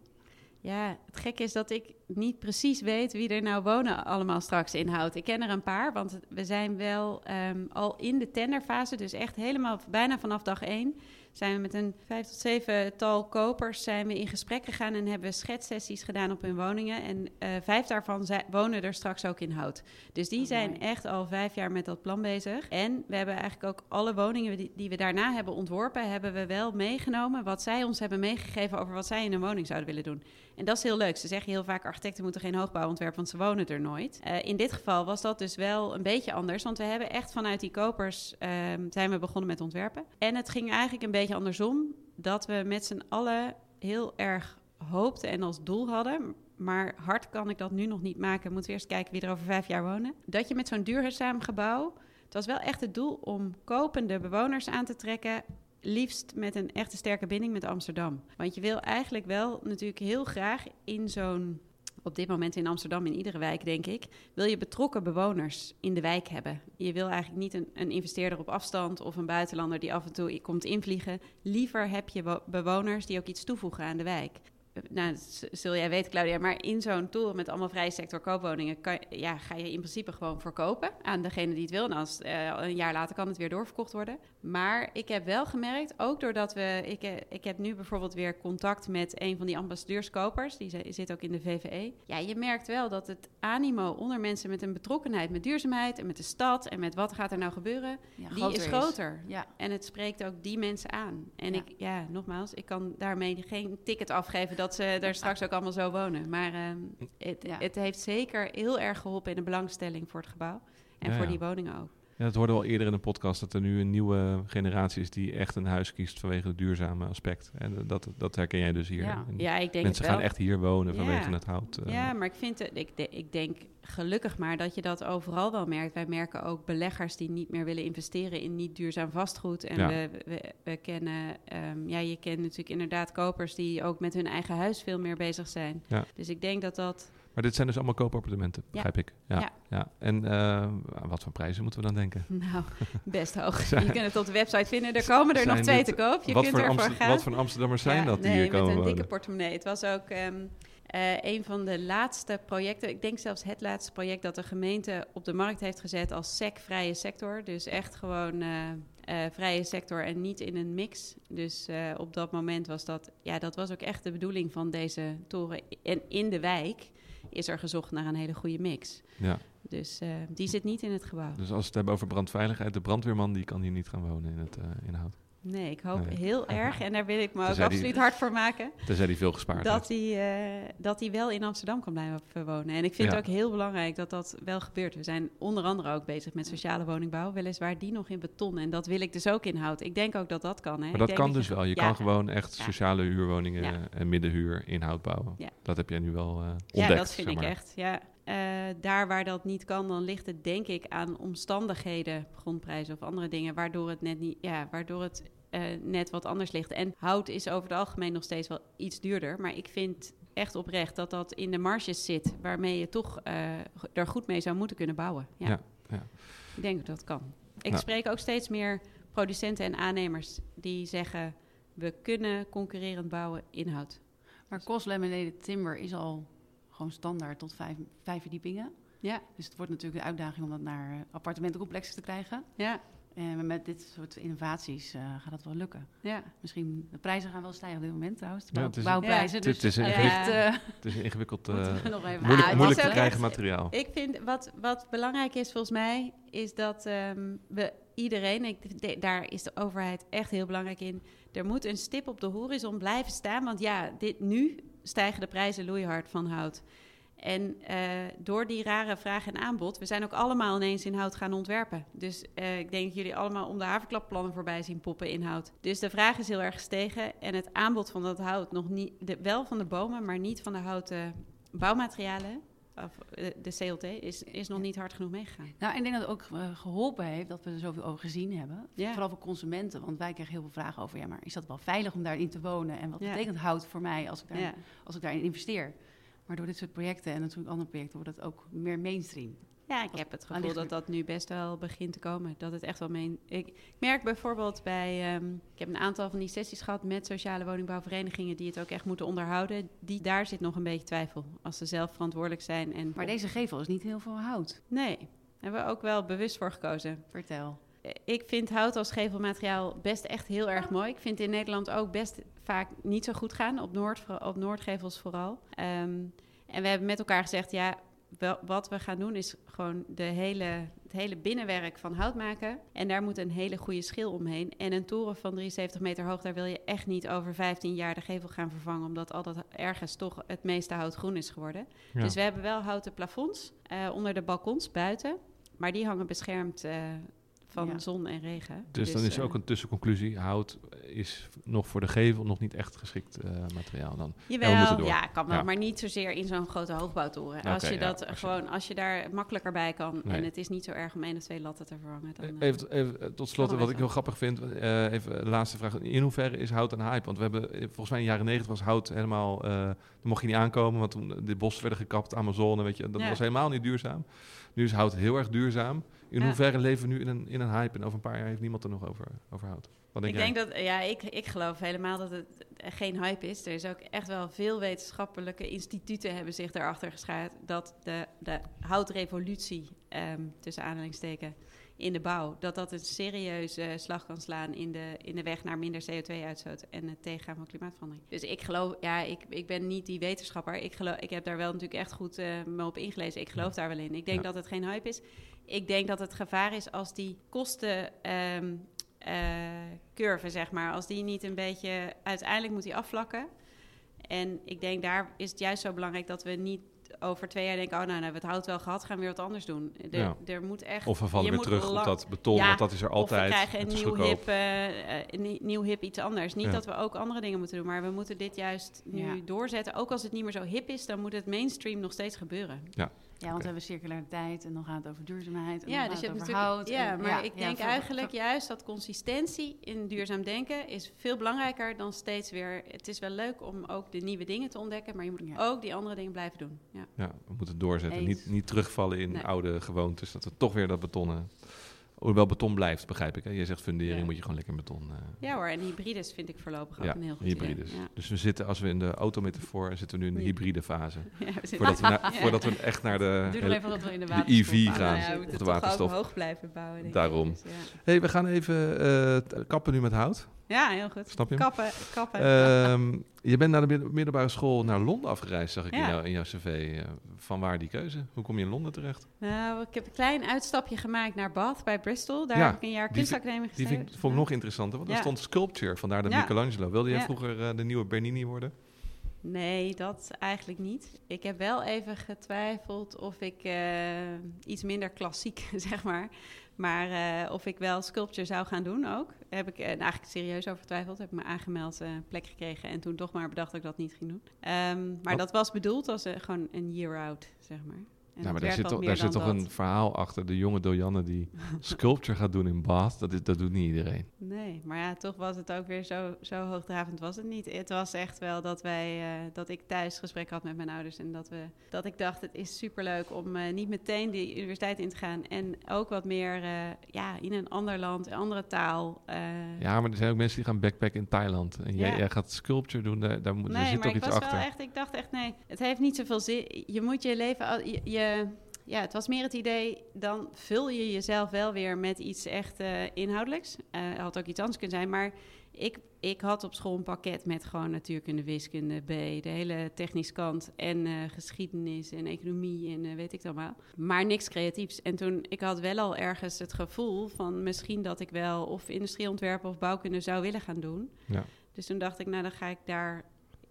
Ja, het gekke is dat ik niet precies weet wie er nou wonen allemaal straks inhoudt. Ik ken er een paar, want we zijn wel ehm, al in de tenderfase, dus echt helemaal bijna vanaf dag één zijn we met een vijf tot zeven tal kopers zijn we in gesprek gegaan en hebben we schetsessies gedaan op hun woningen. En eh, vijf daarvan wonen er straks ook in hout. Dus die Oh, zijn mooi. echt al vijf jaar met dat plan bezig. En we hebben eigenlijk ook alle woningen die, die we daarna hebben ontworpen, hebben we wel meegenomen wat zij ons hebben meegegeven over wat zij in een woning zouden willen doen. En dat is heel leuk. Ze zeggen heel vaak: architecten moeten geen hoogbouwontwerp, want ze wonen er nooit. Eh, in dit geval was dat dus wel een beetje anders, want we hebben echt vanuit die kopers ehm, zijn we begonnen met ontwerpen. En het ging eigenlijk een beetje andersom, dat we met z'n allen heel erg hoopten en als doel hadden. Maar hard kan ik dat nu nog niet maken. Moeten we eerst kijken wie er over vijf jaar wonen. Dat je met zo'n duurzaam gebouw. Het was wel echt het doel om kopende bewoners aan te trekken liefst met een echte sterke binding met Amsterdam. Want je wil eigenlijk wel natuurlijk heel graag in zo'n op dit moment in Amsterdam, in iedere wijk denk ik, wil je betrokken bewoners in de wijk hebben. Je wil eigenlijk niet een, een investeerder op afstand of een buitenlander die af en toe komt invliegen. Liever heb je bewoners die ook iets toevoegen aan de wijk nou, zul jij weten, Claudia, maar in zo'n tour met allemaal vrije sector koopwoningen kan, ja, ga je in principe gewoon verkopen aan degene die het wil. En als, uh, een jaar later kan het weer doorverkocht worden. Maar ik heb wel gemerkt, ook doordat we. Ik, eh, ik heb nu bijvoorbeeld weer contact met een van die ambassadeurskopers, die zit ook in de VVE. Ja, je merkt wel dat het animo onder mensen met een betrokkenheid met duurzaamheid en met de stad en met wat gaat er nou gebeuren, die is groter. Ja. En het spreekt ook die mensen aan. En ik, ja, nogmaals, ik kan daarmee geen ticket afgeven dat ze daar straks ook allemaal zo wonen. Maar ehm, het, het, heeft zeker heel erg geholpen in de belangstelling voor het gebouw. En voor die woningen ook. Ja, dat hoorden we al eerder in de podcast, dat er nu een nieuwe generatie is die echt een huis kiest vanwege het duurzame aspect. En dat, dat herken jij dus hier. Ja, ja ik denk Mensen gaan echt hier wonen vanwege het hout. Uh. Ja, maar ik vind het, ik, ik denk gelukkig maar dat je dat overal wel merkt. Wij merken ook beleggers die niet meer willen investeren in niet duurzaam vastgoed. En we, we, we, kennen, um, ja, je kent natuurlijk inderdaad kopers die ook met hun eigen huis veel meer bezig zijn. Dus ik denk dat dat maar dit zijn dus allemaal koopappartementen, begrijp ik. Ja. ja. En uh, wat voor prijzen moeten we dan denken? Nou, best hoog. je kunt het op de website vinden. Er komen er nog twee te koop. Je kunt ervoor gaan. Wat voor Amsterdammers zijn dat die hier komen met een dikke portemonnee. Het was ook um, uh, een van de laatste projecten. Ik denk zelfs het laatste project dat de gemeente op de markt heeft gezet als SEC-vrije sector. Dus echt gewoon... Uh, uh, vrije sector en niet in een mix. Dus op dat moment was dat, ja, dat was ook echt de bedoeling van deze toren. En in de wijk is er gezocht naar een hele goede mix. Ja. Dus uh, die zit niet in het gebouw. Dus als we het hebben over brandveiligheid, de brandweerman die kan hier niet gaan wonen in het uh, inhoud. Nee, ik hoop heel erg, en daar wil ik me ook absoluut hard voor maken. Tenzij hij veel gespaard dat hij, uh, dat hij wel in Amsterdam kan blijven wonen. En ik vind het ook heel belangrijk dat dat wel gebeurt. We zijn onder andere ook bezig met sociale woningbouw. Weliswaar die nog in beton. En dat wil ik dus ook in hout. Ik denk ook dat dat kan. Hè. Maar dat kan dus wel. Je kan gewoon echt sociale huurwoningen en middenhuur in hout bouwen. Dat heb jij nu wel uh, ontdekt. Ja, dat vind ik echt. Ja. Uh, daar waar dat niet kan, dan ligt het denk ik aan omstandigheden, grondprijzen of andere dingen, waardoor het net niet, ja, waardoor het uh, net wat anders ligt. En hout is over het algemeen nog steeds wel iets duurder. Maar ik vind echt oprecht dat dat in de marges zit, waarmee je toch uh, er goed mee zou moeten kunnen bouwen. Ja. ja, ja. Ik denk dat dat kan. Ik nou. spreek ook steeds meer producenten en aannemers die zeggen: we kunnen concurrerend bouwen in hout. Maar cost laminated timber is al gewoon standaard tot vijf, vijf verdiepingen. Ja. Dus het wordt natuurlijk een uitdaging om dat naar uh, appartementencomplexen te krijgen. Ja. En met dit soort innovaties uh, gaat dat wel lukken. Ja. Misschien, de prijzen gaan wel stijgen op dit moment trouwens. De ja, het is, bouwprijzen. dus, het, is ingewikkeld, uh, het is ingewikkeld, uh, moeilijk, ah, moeilijk te krijgen materiaal. Ik vind, wat, wat belangrijk is volgens mij, is dat um, we iedereen, ik, de, daar is de overheid echt heel belangrijk in, er moet een stip op de horizon blijven staan. Want ja, dit, nu stijgen de prijzen loeihard van hout. En uh, door die rare vraag en aanbod, we zijn ook allemaal ineens in hout gaan ontwerpen. Dus uh, ik denk dat jullie allemaal om de haverklapplannen voorbij zien poppen in hout. Dus de vraag is heel erg gestegen en het aanbod van dat hout nog niet, de, wel van de bomen, maar niet van de houten bouwmaterialen. Of eh, de CLT is, is nog niet hard genoeg meegegaan. Nou, ik denk dat het ook geholpen heeft dat we er zoveel over gezien hebben. Ja. Vooral voor consumenten, want wij krijgen heel veel vragen over... ja, maar is dat wel veilig om daarin te wonen? En wat betekent hout voor mij als ik, daar, als ik daarin investeer? Maar door dit soort projecten en natuurlijk andere projecten wordt het ook meer mainstream. Ja, ik heb het gevoel dat dat nu best wel begint te komen. Dat het echt wel main... Ik, merk bijvoorbeeld bij... Um, ik heb een aantal van die sessies gehad met sociale woningbouwverenigingen... die het ook echt moeten onderhouden. Die, daar zit nog een beetje twijfel. Als ze zelf verantwoordelijk zijn. En maar deze gevel is niet heel veel hout. Nee, daar hebben we ook wel bewust voor gekozen. Vertel. Ik vind hout als gevelmateriaal best echt heel erg mooi. Ik vind in Nederland ook best vaak niet zo goed gaan, op, Noord, op Noordgevels vooral. Um, en we hebben met elkaar gezegd, ja, wel, wat we gaan doen is gewoon de hele, het hele binnenwerk van hout maken. En daar moet een hele goede schil omheen. En een toren van 73 meter hoog, daar wil je echt niet over 15 jaar de gevel gaan vervangen. Omdat altijd ergens toch het meeste hout groen is geworden. Dus we hebben wel houten plafonds uh, onder de balkons buiten. Maar die hangen beschermd uh, van Ja. zon en regen. Dus, dan is er eh, ook een tussenconclusie. Hout is nog voor de gevel nog niet echt geschikt eh, materiaal dan. Jawel, door. ja, kan wel, Ja. maar niet zozeer in zo'n grote hoogbouwtoren. Oké, als je ja, dat je- gewoon, als je daar makkelijker bij kan Nee. en het is niet zo erg om één of twee latten te vervangen. Dan, eh, Even, even tot slot, wat ik heel grappig vind, eh, even de laatste vraag. In hoeverre is hout een hype? Want we hebben, volgens mij in de jaren negentig was hout helemaal, eh dan mocht je niet aankomen, want toen de bossen werden gekapt, Amazone, weet je, dat Ja. was helemaal niet duurzaam. Nu is hout heel erg duurzaam. In Ja. hoeverre leven we nu in een, in een hype en over een paar jaar heeft niemand er nog over, over hout? Wat denk ik jij? denk dat, ja, ik, ik geloof helemaal dat het geen hype is. Er is ook echt wel veel wetenschappelijke instituten hebben zich daarachter geschaard dat de, de houtrevolutie, ehm, tussen aanhalingstekens, in de bouw, dat dat een serieuze slag kan slaan in de, in de weg naar minder CO2-uitstoot en het tegengaan van klimaatverandering. Dus ik geloof, ja, ik, ik ben niet die wetenschapper. Ik, geloof, ik heb daar wel natuurlijk echt goed eh, me op ingelezen. Ik geloof daar wel in. Ik denk Ja. dat het geen hype is. Ik denk dat het gevaar is als die kosten. ehm, eh, curve, zeg maar. Als die niet een beetje... Uiteindelijk moet die afvlakken. En ik denk, daar is het juist zo belangrijk dat we niet over twee jaar denken... oh, nou, nou hebben we het hout wel gehad, gaan we weer wat anders doen. Er, Ja. er moet echt... Of we vallen je weer moet terug op dat beton, Ja, want dat is er altijd. Of we krijgen een nieuw hip, een nie- nieuw hip iets anders. Niet Ja. dat we ook andere dingen moeten doen, maar we moeten dit juist nu Ja. doorzetten. Ook als het niet meer zo hip is, dan moet het mainstream nog steeds gebeuren. Ja, want we hebben circulariteit en dan gaat het over duurzaamheid. En Ja, dan dus gaat je het hebt over natuurlijk. hout. Ja, en- maar ik ja, denk eigenlijk juist dat consistentie in duurzaam denken is veel belangrijker dan steeds weer. Het is wel leuk om ook de nieuwe dingen te ontdekken, maar je moet Ja. ook die andere dingen blijven doen. Ja. Ja, we moeten doorzetten. Eens. Niet, niet terugvallen in Nee. oude gewoontes. Dat we toch weer dat betonnen... Hoewel beton blijft, begrijp ik. Hè? Je zegt fundering, Ja. moet je gewoon lekker in beton... eh, ja hoor, en hybrides vind ik voorlopig ook Ja, een heel goed hybrides. idee. Ja. Dus we zitten, als we in de autometafoor zitten we nu in de hybride fase. Ja, we zitten- Voordat we, na- Ja. voordat we echt naar de... Hele- even dat we in de de waterstof EV aan gaan. Nou ja, we moeten toch waterstof. ook hoog blijven bouwen. Daarom. Ik. Dus, hey, we gaan even eh, kappen nu met hout. Ja, heel goed. Snap je hem? Kappen, kappen. Ehm, je bent naar de middelbare school naar Londen afgereisd, zag ik in, Ja. jou, in jouw cv. Eh, van waar die keuze? Hoe kom je in Londen terecht? Nou, ik heb een klein uitstapje gemaakt naar Bath bij Bristol. Daar Ja, heb ik een jaar die kunstacademie Die gezeten. vind, ik- vond ik nog interessanter, want er Ja. stond sculpture, vandaar de. Michelangelo. Wilde jij vroeger eh, de nieuwe Bernini worden? Nee, dat eigenlijk niet. Ik heb wel even getwijfeld of ik eh, iets minder klassiek, zeg maar. Maar eh, of ik wel sculpture zou gaan doen ook. Heb ik eh, eigenlijk serieus over getwijfeld. Heb ik me aangemeld, eh, plek gekregen. En toen toch maar bedacht dat ik dat niet ging doen. Ehm, maar Wat? dat was bedoeld als gewoon een year out, zeg maar. En maar daar zit, toch, daar zit toch een verhaal achter. De jonge Dojanne die sculpture gaat doen in Bath. Dat, is, dat doet niet iedereen. Nee, maar ja, toch was het ook weer zo, zo hoogdravend was het niet. Het was echt wel dat wij, eh, dat ik thuis gesprek had met mijn ouders en dat we, dat ik dacht, het is superleuk om eh, niet meteen die universiteit in te gaan en ook wat meer, eh, ja, in een ander land, een andere taal. Ja, maar er zijn ook mensen die gaan backpacken in Thailand. En jij, Ja. jij gaat sculpture doen, daar, daar, moet, nee, zit maar toch ik iets was achter. wel echt, ik dacht echt, nee, het heeft niet zoveel zin. Je moet je leven, al- je, je- ja, het was meer het idee, dan vul je jezelf wel weer met iets echt eh, inhoudelijks. Het had ook iets anders kunnen zijn, maar ik, ik had op school een pakket met gewoon natuurkunde, wiskunde, B, de hele technische kant en eh, geschiedenis en economie en weet ik het allemaal. Maar niks creatiefs. En toen, ik had wel al ergens het gevoel van misschien dat ik wel of industrieontwerpen of bouwkunde zou willen gaan doen. Ja. Dus toen dacht ik, nou dan ga ik daar,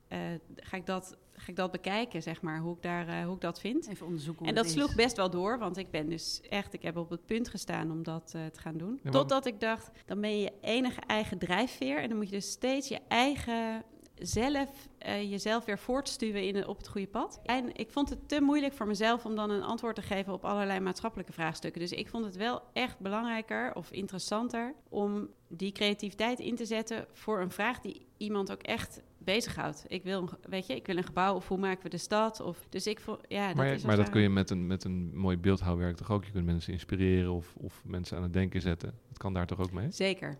eh, ga ik dat, ga ik dat bekijken, zeg maar, hoe ik, daar, eh, hoe ik dat vind. Even onderzoeken hoe En dat het sloeg is. best wel door, want ik ben dus echt, ik heb op het punt gestaan om dat eh, te gaan doen. maar- Totdat ik dacht, dan ben je je enige eigen drijfveer en dan moet je dus steeds je eigen zelf eh, jezelf weer voortstuwen in, op het goede pad. En ik vond het te moeilijk voor mezelf om dan een antwoord te geven op allerlei maatschappelijke vraagstukken. Dus ik vond het wel echt belangrijker of interessanter om die creativiteit in te zetten voor een vraag die iemand ook echt bezighoudt. Ik wil, weet je, ik wil een gebouw of hoe maken we de stad? Of, dus ik vond, ja, dat maar is maar dat kun je met een, met een mooi beeldhouwwerk toch ook. Je kunt mensen inspireren of, of mensen aan het denken zetten. Dat kan daar toch ook mee? Zeker.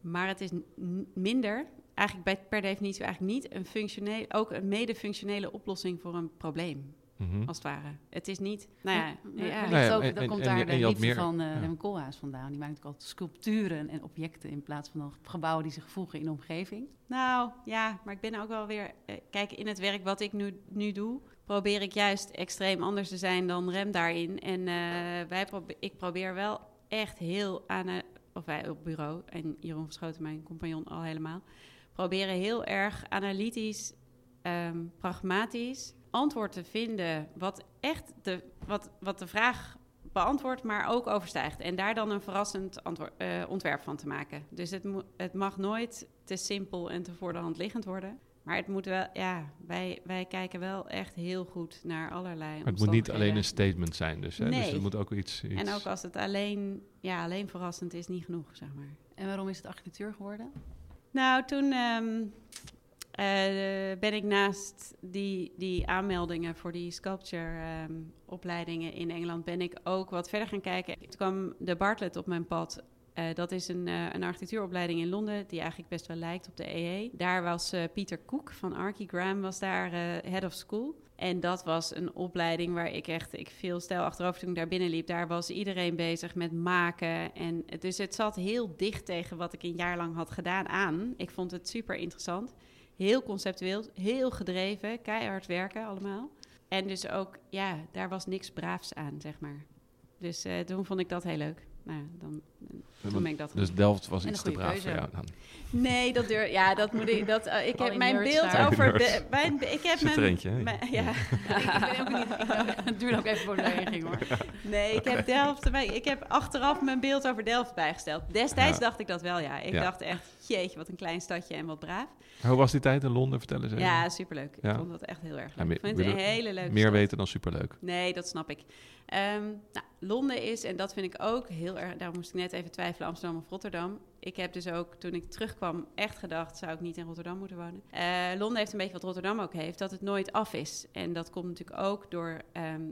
Maar het is minder, eigenlijk bij, per definitie eigenlijk niet, een functioneel, ook een mede-functionele oplossing voor een probleem, Mhm. als het ware. Het is niet, nou ja, Ja, Nou ja, ook, en- dan en- komt en daar de en had liefde meer- van uh, ja. Rem Koolhaas vandaan. Die maakt ook altijd sculpturen en objecten in plaats van dan gebouwen die zich voegen in de omgeving. Nou ja, maar ik ben ook wel weer. eh, kijk, in het werk wat ik nu, nu doe, probeer ik juist extreem anders te zijn dan Rem daarin. En eh, wij ik probeer wel echt heel aan. eh, of wij op bureau, en Jeroen Verschoten, mijn compagnon, al helemaal. Proberen heel erg analytisch, ehm, pragmatisch antwoord te vinden. Wat echt de, wat, wat de vraag beantwoordt, maar ook overstijgt. En daar dan een verrassend antwoord, uh, ontwerp van te maken. Dus het, het mag nooit te simpel en te voor de hand liggend worden. Maar het moet wel, ja, wij, wij kijken wel echt heel goed naar allerlei. het moet niet alleen een statement zijn, dus. Hè? Nee. Dus het moet ook iets, iets, En ook als het alleen, ja, alleen verrassend is, niet genoeg, zeg maar. En waarom is het architectuur geworden? Nou, toen um, uh, ben ik naast die, die aanmeldingen voor die sculpture um, opleidingen in Engeland, ben ik ook wat verder gaan kijken. Toen kwam de Bartlett op mijn pad. Uh, dat is een, een architectuuropleiding in Londen die eigenlijk best wel lijkt op de EE. Daar was uh, Pieter Koek van Archie Graham was daar head of school. En dat was een opleiding waar ik echt, ik viel stijl achterover toen ik daar binnenliep. Daar was iedereen bezig met maken. En dus het zat heel dicht tegen wat ik een jaar lang had gedaan aan. Ik vond het super interessant. Heel conceptueel, heel gedreven, keihard werken allemaal. En dus ook, ja, daar was niks braafs aan, zeg maar. Dus uh, toen vond ik dat heel leuk. Nou, dan, ben ik dat dus Delft was iets te braaf keuze. voor jou dan? Nee, dat durf, ja, dat moet ik. Dat, uh, ik heb mijn beeld daar. over. De, mijn, ik heb mijn, ja. ik ben ook niet. Het duurt ook even voor de ging hoor. Nee, ik heb Delft. Ik heb achteraf mijn beeld over Delft bijgesteld. Destijds ja. dacht ik dat wel, ja. Ik ja. dacht echt, jeetje, wat een klein stadje en wat braaf. Hoe was die tijd in Londen? Vertel eens even. Ja, superleuk. Ja. Ik vond dat echt heel erg leuk. Ja, ik vond het een hele leuke Meer stad. weten dan superleuk. Nee, dat snap ik. Um, nou, Londen is, en dat vind ik ook heel erg... Daarom moest ik net even twijfelen, Amsterdam of Rotterdam. Ik heb dus ook, toen ik terugkwam, echt gedacht... zou ik niet in Rotterdam moeten wonen. Uh, Londen heeft een beetje wat Rotterdam ook heeft... dat het nooit af is. En dat komt natuurlijk ook door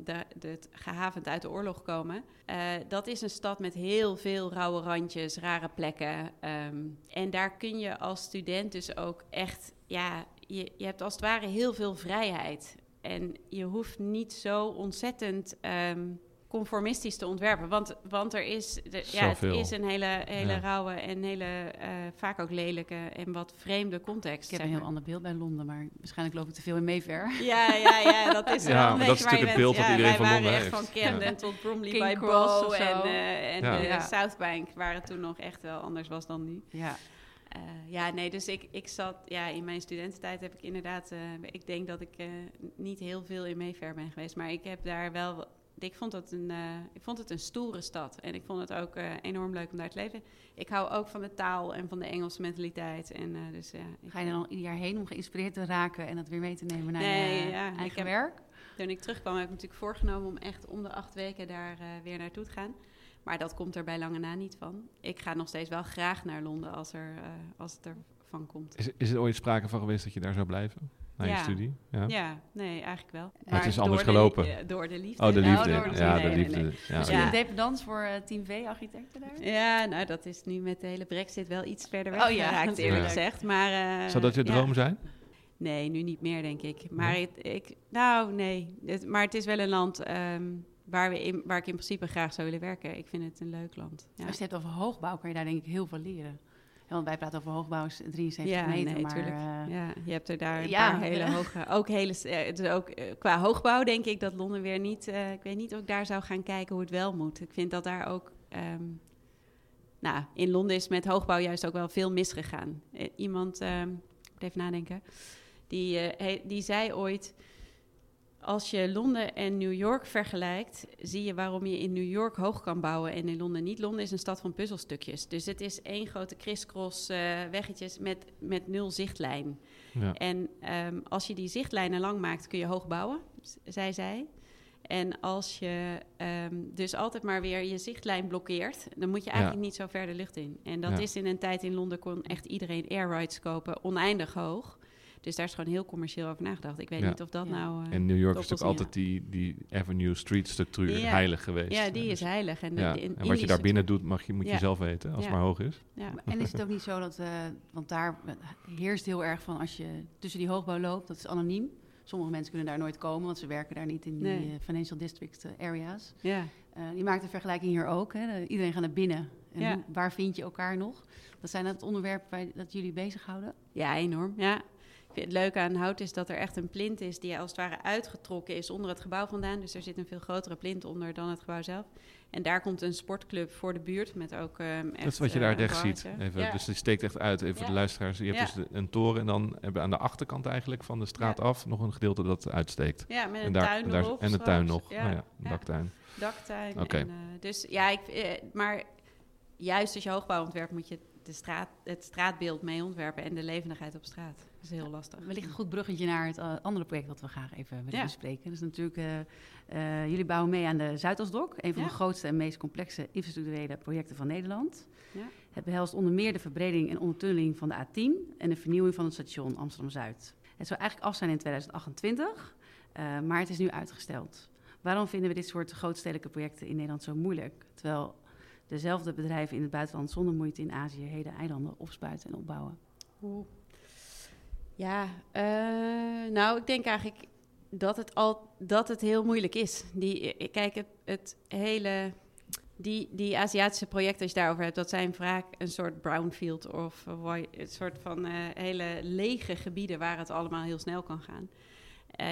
de, het gehavend uit de oorlog komen. Uh, dat is een stad met heel veel rauwe randjes, rare plekken. Um, en daar kun je als student dus ook echt... Ja, je, je hebt als het ware heel veel vrijheid. En je hoeft niet zo ontzettend um, conformistisch te ontwerpen. Want, want er is, de, ja, het is een hele, hele ja. rauwe en hele, uh, vaak ook lelijke en wat vreemde context. Ik heb een heel ander beeld bij Londen, maar waarschijnlijk loop ik te veel in Mayfair. Ja, ja, ja, dat is ja, wel een maar dat is natuurlijk het beeld ja, dat iedereen van Londen echt heeft. van Camden ja. tot Bromley King by Cross Bow en, uh, en Ja. uh, Ja. Southbank, waar het toen nog echt wel anders was dan nu. Ja. Uh, ja, nee, dus ik, ik zat, ja, in mijn studententijd heb ik inderdaad, uh, ik denk dat ik uh, niet heel veel in Mayfair ben geweest, maar ik heb daar wel, ik vond het een, ik vond het een stoere stad en ik vond het ook enorm leuk om daar te leven. Ik hou ook van de taal en van de Engelse mentaliteit en dus ja. ik- Ga je dan ieder jaar heen om geïnspireerd te raken en dat weer mee te nemen naar Nee, je ja, ik eigen heb- werk? Toen ik terugkwam heb ik natuurlijk voorgenomen om echt om de acht weken daar weer naartoe te gaan. Maar dat komt er bij lange na niet van. Ik ga nog steeds wel graag naar Londen als, er, uh, als het ervan komt. Is, is er ooit sprake van geweest dat je daar zou blijven? Na je studie? Ja. Ja, nee, eigenlijk wel. het is anders de- gelopen. ja, door de liefde. Oh, de Nou, liefde. door de ja, nee, de nee, liefde. nee. Ja. Misschien een dependance voor eh, Team V-architecten daar? Ja, nou, dat is nu met de hele brexit wel iets verder Oh weg ja, geraakt, natuurlijk. eerlijk gezegd. Maar, eh, Zou dat je ja. droom zijn? Nee, nu niet meer, denk ik. Maar Nee? het, ik, nou, nee. Het, maar het is wel een land ehm, waar, we in, waar ik in principe graag zou willen werken. Ik vind het een leuk land. Ja, Als je het hebt over hoogbouw, kan je daar denk ik heel veel leren. Ja, want wij praten over hoogbouw is 73 ja meter, nee, maar... eh, ja, je hebt er daar een ja, paar hele hoge... Ook hele, het is ook, eh, qua hoogbouw denk ik dat Londen weer niet... ik weet niet of ik daar zou gaan kijken hoe het wel moet. Ik vind dat daar ook... ehm, nou, in Londen is met hoogbouw juist ook wel veel misgegaan. Iemand, ehm, ik moet even nadenken, die, he- die zei ooit... Als je Londen en New York vergelijkt, zie je waarom je in New York hoog kan bouwen en in Londen niet. Londen is een stad van puzzelstukjes. Dus het is één grote crisscross eh weggetjes met, met nul zichtlijn. Ja. En ehm, als je die zichtlijnen lang maakt, kun je hoog bouwen, zei zij. En als je ehm, dus altijd maar weer je zichtlijn blokkeert, dan moet je eigenlijk niet zo ver de lucht in. En dat Ja. is in een tijd in Londen kon echt iedereen air rights kopen, oneindig hoog. Dus daar is gewoon heel commercieel over nagedacht. Ik weet Ja. niet of dat Ja. nou. eh, En New York is natuurlijk altijd die, die Avenue Street structuur Ja. heilig geweest. ja, die Dus- is heilig. En, de- En wat je daar binnen doet, mag je, moet je zelf weten, als het maar hoog is. Ja. En is het ook niet zo dat, eh, want daar heerst heel erg van als je tussen die hoogbouw loopt, dat is anoniem. Sommige mensen kunnen daar nooit komen, want ze werken daar niet in die Nee. eh, financial district eh, areas. Ja. Eh, die maakt de vergelijking hier ook. Hè. De- Iedereen gaat naar binnen. En Ja. waar vind je elkaar nog? Dat zijn het onderwerpen waar, dat jullie bezighouden? ja, enorm. Ja. Het leuke aan hout is dat er echt een plint is die als het ware uitgetrokken is onder het gebouw vandaan. Dus er zit een veel grotere plint onder dan het gebouw zelf. En daar komt een sportclub voor de buurt met ook um, Dat is wat je daar rechts ziet. Even, Dus die steekt echt uit. Even voor de luisteraars. Je hebt dus een toren en dan hebben we aan de achterkant eigenlijk van de straat af nog een gedeelte dat uitsteekt. Ja, met een en daar, tuin daar, en de tuin nog. Ja. Een daktuin. Daktuin. Oké. En, uh, dus ja, ik, uh, maar juist als je hoogbouw ontwerpt moet je de straat, het straatbeeld mee ontwerpen en de levendigheid op straat. Dat is heel lastig. Wellicht een goed bruggetje naar het uh, andere project dat we graag even willen ja. bespreken. Dat is natuurlijk, uh, jullie bouwen mee aan de Zuidasdok, een van ja. de grootste en meest complexe infrastructurele projecten van Nederland. Ja. Het behelst onder meer de verbreding en ondertunneling van de A10 en de vernieuwing van het station Amsterdam-Zuid. Het zou eigenlijk af zijn in 2028, uh, maar het is nu uitgesteld. Waarom vinden we dit soort grootstedelijke projecten in Nederland zo moeilijk? Terwijl dezelfde bedrijven in het buitenland zonder moeite in Azië hele eilanden opspuiten en opbouwen. Oeh. Ja, uh, nou, ik denk eigenlijk dat het, al, dat het heel moeilijk is. Die, kijk, het, het hele die, die Aziatische projecten, als je daarover hebt, dat zijn vaak een soort brownfield of een soort van hele lege gebieden waar het allemaal heel snel kan gaan.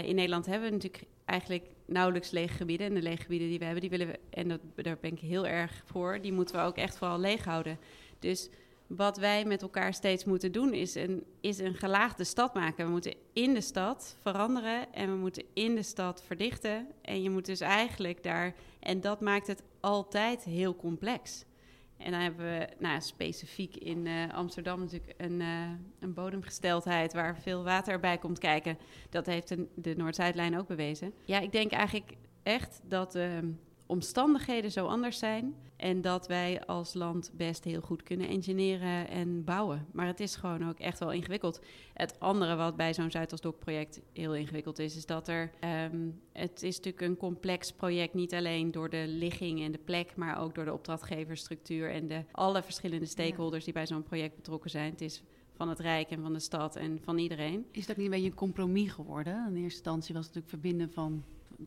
In Nederland hebben we natuurlijk eigenlijk nauwelijks lege gebieden. En de lege gebieden die we hebben, die willen we, en dat, daar ben ik heel erg voor, die moeten we ook echt vooral leeg houden. Dus wat wij met elkaar steeds moeten doen, is een, is een gelaagde stad maken. We moeten in de stad veranderen en we moeten in de stad verdichten. En je moet dus eigenlijk daar, en dat maakt het altijd heel complex. En dan hebben we nou, specifiek in uh, Amsterdam natuurlijk een, uh, een, bodemgesteldheid waar veel water bij komt kijken. Dat heeft de, de Noord-Zuidlijn ook bewezen. Ja, ik denk eigenlijk echt dat de uh, omstandigheden zo anders zijn. En dat wij als land best heel goed kunnen engineeren en bouwen. Maar het is gewoon ook echt wel ingewikkeld. Het andere wat bij zo'n Zuidasdok-project heel ingewikkeld is, is dat er. Um, het is natuurlijk een complex project, niet alleen door de ligging en de plek, maar ook door de opdrachtgeversstructuur en de, alle verschillende stakeholders die bij zo'n project betrokken zijn. Het is van het Rijk en van de stad en van iedereen. Is dat niet een beetje een compromis geworden? In eerste instantie was het natuurlijk verbinden van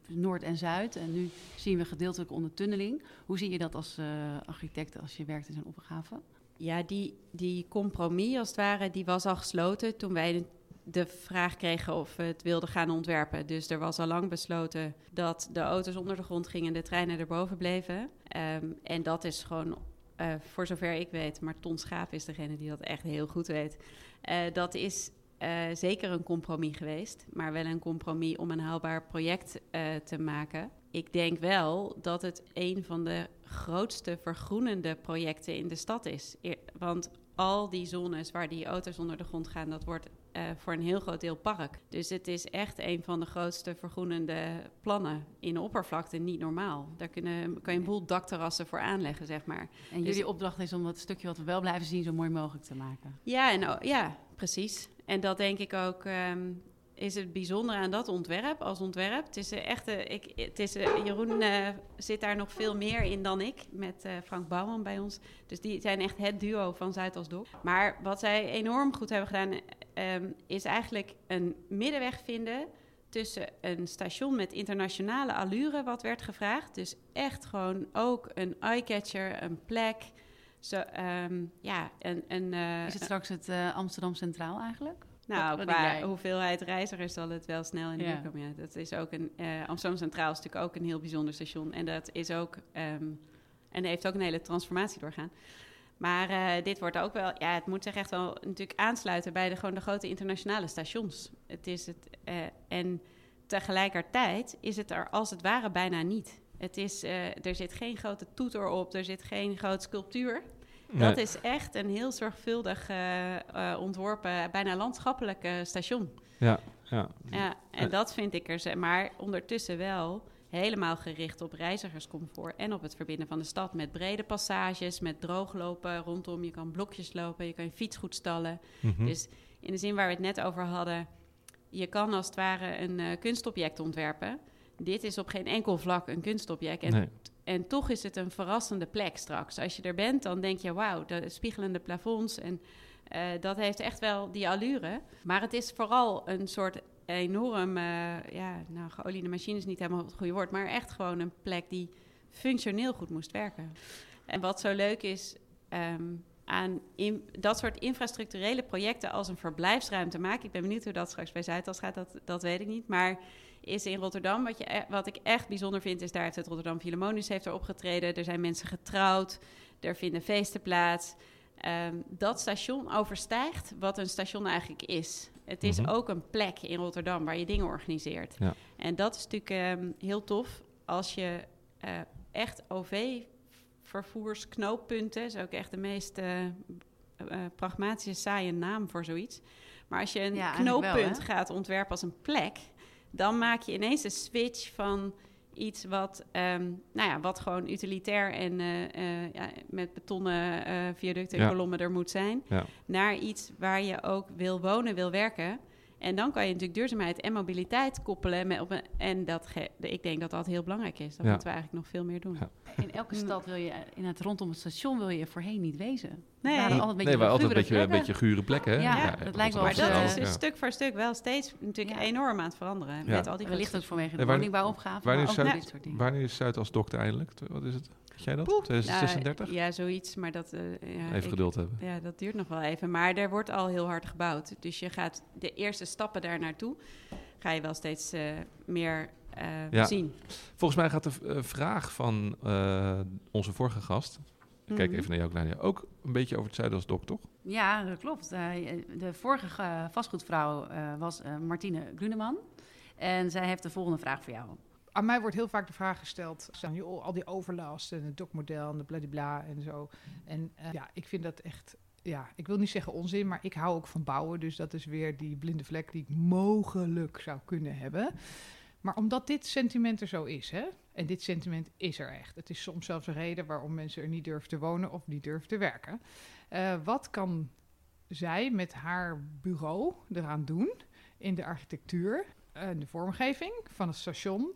Noord en Zuid. En nu zien we gedeeltelijke ondertunneling. Hoe zie je dat als uh, architect als je werkt in zo'n opgave? Ja, die, die compromis als het ware, die was al gesloten toen wij de vraag kregen of we het wilden gaan ontwerpen. Dus er was al lang besloten dat de auto's onder de grond gingen en de treinen erboven bleven. Um, en dat is gewoon, uh, voor zover ik weet, maar Ton Schaap is degene die dat echt heel goed weet. Uh, dat is uh, zeker een compromis geweest, maar wel een compromis om een haalbaar project uh, te maken. Ik denk wel dat het een van de grootste vergroenende projecten in de stad is. Want al die zones waar die auto's onder de grond gaan, dat wordt uh, voor een heel groot deel park. Dus het is echt een van de grootste vergroenende plannen in de oppervlakte. Niet normaal. Daar kunnen, kan je een boel dakterrassen voor aanleggen, zeg maar. En dus, jullie opdracht is om dat stukje wat we wel blijven zien zo mooi mogelijk te maken. Ja, en, ja precies. En dat denk ik ook um, is het bijzondere aan dat ontwerp als ontwerp. Het is echt, ik, het is, uh, Jeroen uh, zit daar nog veel meer in dan ik, met Frank Bouwman bij ons. Dus die zijn echt het duo van Zuidasdok. Maar wat zij enorm goed hebben gedaan, um, is eigenlijk een middenweg vinden tussen een station met internationale allure, wat werd gevraagd. Dus echt gewoon ook een eyecatcher, een plek. Zo, um, ja, een, een, is het straks het Amsterdam Centraal eigenlijk? Nou, wat, wat qua hoeveelheid reizigers zal het wel snel in de buurt komen. Ja, dat is ook een uh, Amsterdam Centraal is natuurlijk ook een heel bijzonder station. En dat is ook um, en heeft ook een hele transformatie doorgaan. Maar uh, dit wordt ook wel, ja, het moet zich echt wel natuurlijk aansluiten bij de, gewoon de grote internationale stations. Het is het, uh, en tegelijkertijd is het er als het ware bijna niet. Het is, uh, er zit geen grote toeter op, er zit geen grote sculptuur. Nee. Dat is echt een heel zorgvuldig uh, uh, ontworpen, bijna landschappelijk station. Ja, ja. ja en dat vind ik er, maar ondertussen wel helemaal gericht op reizigerscomfort en op het verbinden van de stad met brede passages, met drooglopen rondom. Je kan blokjes lopen, je kan je fiets goed stallen. Mm -hmm. Dus in de zin waar we het net over hadden, je kan als het ware een kunstobject ontwerpen. Dit is op geen enkel vlak een kunstobject. En nee. En toch is het een verrassende plek straks. Als je er bent, dan denk je, wauw, de spiegelende plafonds. En uh, dat heeft echt wel die allure. Maar het is vooral een soort enorm, uh, ja, nou, geoliede machine is niet helemaal het goede woord. Maar echt gewoon een plek die functioneel goed moest werken. En wat zo leuk is, um, aan in, dat soort infrastructurele projecten als een verblijfsruimte maken. Ik ben benieuwd hoe dat straks bij Zuidas gaat, dat, dat weet ik niet. Maar is in Rotterdam, wat, je, e- wat ik echt bijzonder vind, is daar heeft het Rotterdam Philharmonisch heeft er opgetreden. Er zijn mensen getrouwd, er vinden feesten plaats. Ehm, dat station overstijgt wat een station eigenlijk is. Het is Mhm. ook een plek in Rotterdam waar je dingen organiseert. Ja. En dat is natuurlijk ehm, heel tof als je eh, echt OV-vervoersknooppunten, is ook echt de meest eh, eh, pragmatische, saaie naam voor zoiets. Maar als je een Ja, eigenlijk wel, knooppunt gaat ontwerpen als een plek, dan maak je ineens een switch van iets wat, ehm, nou ja, wat gewoon utilitair en eh, eh, ja, met betonnen eh viaducten en Ja. kolommen er moet zijn, Ja. naar iets waar je ook wil wonen, wil werken. En dan kan je natuurlijk duurzaamheid en mobiliteit koppelen. Met op een, en dat ge- ik denk dat dat heel belangrijk is. Dat Ja. moeten we eigenlijk nog veel meer doen. Ja. In elke stad wil je, in het rondom het station wil je voorheen niet wezen. Nee. waren altijd een beetje nee, maar altijd een beetje, gure een beetje gure plekken. Hè? Ja, Ja, dat lijkt wel Maar of dat is dus ja. stuk voor stuk wel steeds natuurlijk Ja. enorm aan het veranderen. Ja. Met al die Wellicht ook vanwege de woningbouwopgave, waar maar is Zuid-. Wanneer is Zuidas eindelijk? Wat is het? Weet jij dat? Poeh. 2036? Nou, ja, zoiets, maar dat... eh, ja, Even ik- geduld hebben. Ja, dat duurt nog wel even. Maar er wordt al heel hard gebouwd. Dus je gaat de eerste stappen daar naartoe... ga je wel steeds eh, meer eh, Ja. zien. Volgens mij gaat de vraag van onze vorige gast... Ik kijk Mhm. even naar jou, Claudia. Ook een beetje over het Zuidas dok, toch? Ja, dat klopt. De vorige vastgoedvrouw was Martine Gruneman. En zij heeft de volgende vraag voor jou. Aan mij wordt heel vaak de vraag gesteld, joh, al die overlast en het dokmodel en de bladibla en zo. En eh, ja, ik vind dat echt, ja, ik wil niet zeggen onzin, maar ik hou ook van bouwen. Dus dat is weer die blinde vlek die ik mogelijk zou kunnen hebben. Maar omdat dit sentiment er zo is, hè, en dit sentiment is er echt. Het is soms zelfs een reden waarom mensen er niet durven te wonen of niet durven te werken. Eh, wat kan zij met haar bureau eraan doen in de architectuur en de vormgeving van het station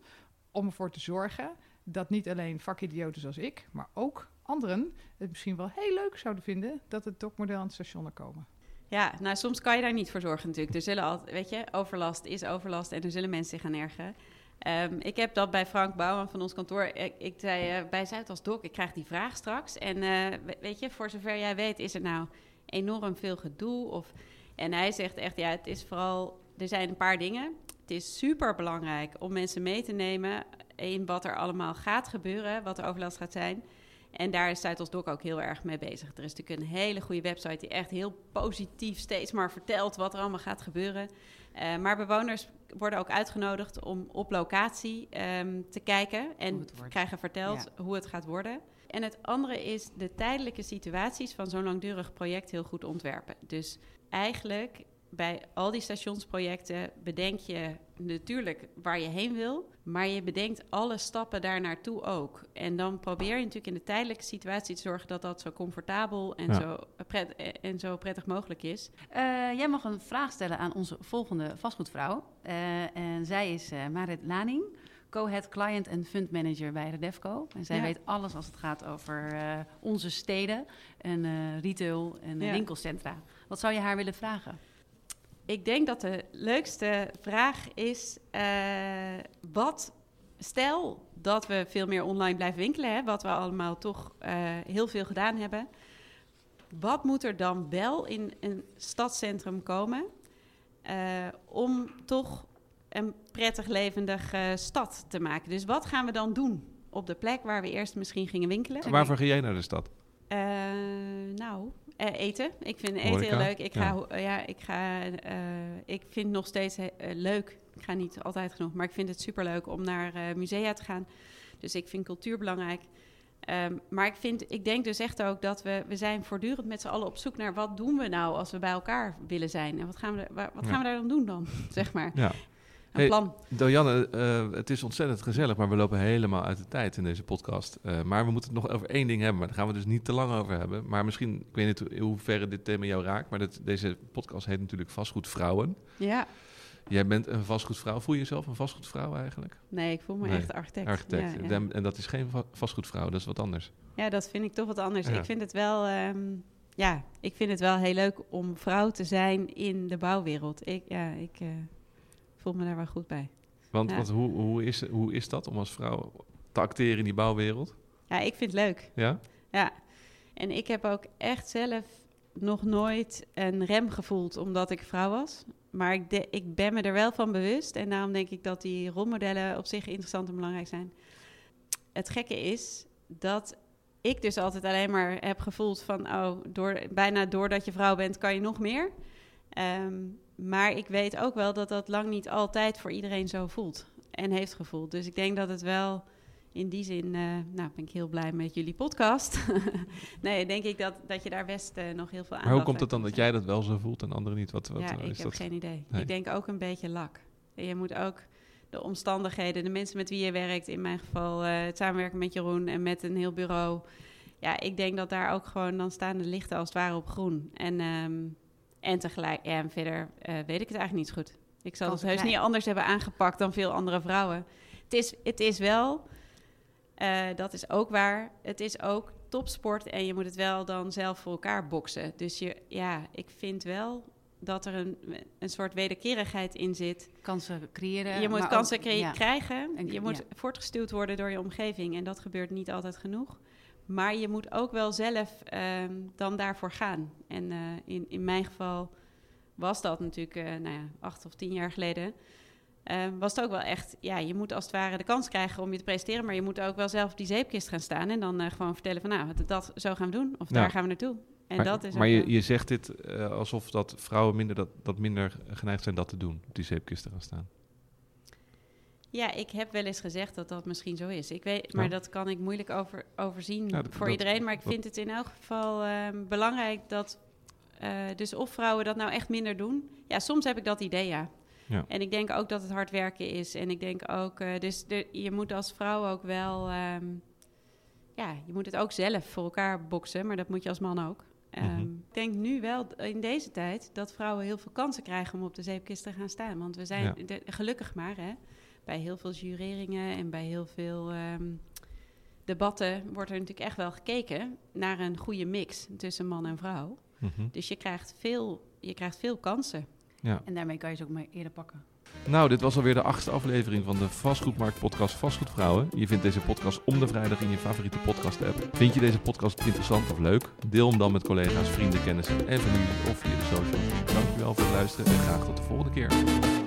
om ervoor te zorgen dat niet alleen vakidioten zoals ik, maar ook anderen het misschien wel heel leuk zouden vinden dat het dokmodel aan het station er komen. Ja, nou soms kan je daar niet voor zorgen natuurlijk. Er zullen altijd, weet je, overlast is overlast en er zullen mensen zich gaan ergeren. Ehm, ik heb dat bij Frank Bouwman van ons kantoor. Ik, zei eh, bij Zuidas Dok, ik krijg die vraag straks. En eh, we- weet je, voor zover jij weet, is er nou enorm veel gedoe? Of, en hij zegt echt, ja, het is vooral, er zijn een paar dingen. Het is super belangrijk om mensen mee te nemen in wat er allemaal gaat gebeuren, wat de overlast gaat zijn. En daar is Zuidas Dok ook heel erg mee bezig. Er is natuurlijk een hele goede website die echt heel positief steeds maar vertelt wat er allemaal gaat gebeuren. Eh, maar bewoners worden ook uitgenodigd om op locatie ehm, te kijken en krijgen verteld hoe het gaat worden. En het andere is de tijdelijke situaties van zo'n langdurig project heel goed ontwerpen. Dus eigenlijk bij al die stationsprojecten bedenk je natuurlijk waar je heen wil, maar je bedenkt alle stappen daar naartoe ook. En dan probeer je natuurlijk in de tijdelijke situatie te zorgen dat dat zo comfortabel en, Ja. zo, pret, en zo prettig mogelijk is. Eh, jij mag een vraag stellen aan onze volgende vastgoedvrouw. Eh, en zij is eh, Marit Laning, co-head client en fund manager bij Redefco. En zij Ja. weet alles als het gaat over eh, onze steden en eh, retail en Ja. winkelcentra. Wat zou je haar willen vragen? Ik denk dat de leukste vraag is: eh, wat stel dat we veel meer online blijven winkelen, hè, wat we allemaal toch eh, heel veel gedaan hebben. Wat moet er dan wel in een stadscentrum komen eh, om toch een prettig levendig eh, stad te maken? Dus wat gaan we dan doen op de plek waar we eerst misschien gingen winkelen? Waarvoor ga jij naar de stad? Nou, eh, eten. Ik vind eten Horeca? heel leuk. Ik ga, Ja. ik ga, eh, ik vind het nog steeds eh, leuk. Ik ga niet altijd genoeg, maar ik vind het superleuk om naar musea te gaan. Dus ik vind cultuur belangrijk. Ehm, maar ik, vind, ik denk dus echt ook dat we, we zijn voortdurend met z'n allen op zoek naar wat doen we nou als we bij elkaar willen zijn. En wat gaan we, wa- wat gaan we daar dan doen dan, zeg maar. Ja. Een Hey, plan. Dorianne, eh, het is ontzettend gezellig, maar we lopen helemaal uit de tijd in deze podcast. Eh, maar we moeten het nog over één ding hebben, maar daar gaan we dus niet te lang over hebben. Maar misschien, ik weet niet in hoeverre dit thema jou raakt, maar deze podcast heet natuurlijk Vastgoedvrouwen. Ja, Jij bent een vastgoedvrouw. Voel je jezelf een vastgoedvrouw eigenlijk? nee, ik voel me Nee, echt architect. Architect. Ja, ja. En- En dat is geen va- vastgoedvrouw, dat is wat anders. Ja, dat vind ik toch wat anders. Ja. Ik vind het wel, ehm, ja, ik vind het wel heel leuk om vrouw te zijn in de bouwwereld. Ik, ja, ik eh, voel me daar wel goed bij. Want, Ja. want hoe, hoe, is, hoe is dat om als vrouw te acteren in die bouwwereld? Ja, ik vind het leuk. Ja? Ja. En ik heb ook echt zelf nog nooit een rem gevoeld omdat ik vrouw was. Maar ik, de, ik ben me er wel van bewust. En daarom denk ik dat die rolmodellen op zich interessant en belangrijk zijn. Het gekke is dat ik dus altijd alleen maar heb gevoeld van... oh, door, bijna doordat je vrouw bent kan je nog meer. Ehm, maar ik weet ook wel dat dat lang niet altijd voor iedereen zo voelt en heeft gevoeld. Dus ik denk dat het wel in die zin, uh, nou ben ik heel blij met jullie podcast. nee, denk ik dat, dat je daar best uh, nog heel veel aan. Maar hoe komt het dan dat jij dat wel zo voelt en anderen niet? Wat, wat ja, uh, ik heb dat? geen idee. Nee. Ik denk ook een beetje lak. En je moet ook de omstandigheden, de mensen met wie je werkt, in mijn geval het samenwerken met Jeroen en met een heel bureau. Ja, ik denk dat daar ook gewoon dan staan de lichten als het ware op groen. En, um, en tegelijk, ja, en verder weet ik het eigenlijk niet goed. Ik zal het heus niet anders hebben aangepakt dan veel andere vrouwen. Het is, het is wel, uh, dat is ook waar, het is ook topsport en je moet het wel dan zelf voor elkaar boksen. Dus je, ja, ik vind wel dat er een, een soort wederkerigheid in zit. Kansen creëren. Je moet kansen ook, cre ja. krijgen. En- je moet ja. voortgestuwd worden door je omgeving en dat gebeurt niet altijd genoeg. Maar je moet ook wel zelf ehm, dan daarvoor gaan. En eh, in, in mijn geval was dat natuurlijk, eh, nou ja, acht of tien jaar geleden. eh, was het ook wel echt, ja, je moet als het ware de kans krijgen om je te presenteren, maar je moet ook wel zelf op die zeepkist gaan staan en dan eh, gewoon vertellen van, nou, dat, dat zo gaan we doen, of daar gaan we naartoe. En maar dat is maar je, je zegt dit alsof dat vrouwen minder, dat, dat minder geneigd zijn dat te doen, op die zeepkist te gaan staan. Ja, ik heb wel eens gezegd dat dat misschien zo is. Ik weet, maar Ja. dat kan ik moeilijk over, overzien Ja, dat- voor dat- iedereen. Maar ik dat- vind het in elk geval ehm, belangrijk dat eh, dus of vrouwen dat nou echt minder doen. Ja, soms heb ik dat idee, ja. Ja. En ik denk ook dat het hard werken is. En ik denk ook, eh, dus de, je moet als vrouw ook wel, ehm, ja, je moet het ook zelf voor elkaar boksen. Maar dat moet je als man ook. Ehm, Mhm. Ik denk nu wel in deze tijd dat vrouwen heel veel kansen krijgen om op de zeepkist te gaan staan. Want we zijn de- gelukkig maar, hè, bij heel veel jureringen en bij heel veel ehm, debatten wordt er natuurlijk echt wel gekeken naar een goede mix tussen man en vrouw. Mhm. Dus je krijgt veel, je krijgt veel kansen. En daarmee kan je ze ook maar eerder pakken. Nou, dit was alweer de achtste aflevering van de Vastgoedmarkt podcast Vastgoedvrouwen. Je vindt deze podcast om de vrijdag in je favoriete podcast app. Vind je deze podcast interessant of leuk? Deel hem dan met collega's, vrienden, kennissen en familie of via de socials. Dankjewel voor het luisteren en graag tot de volgende keer.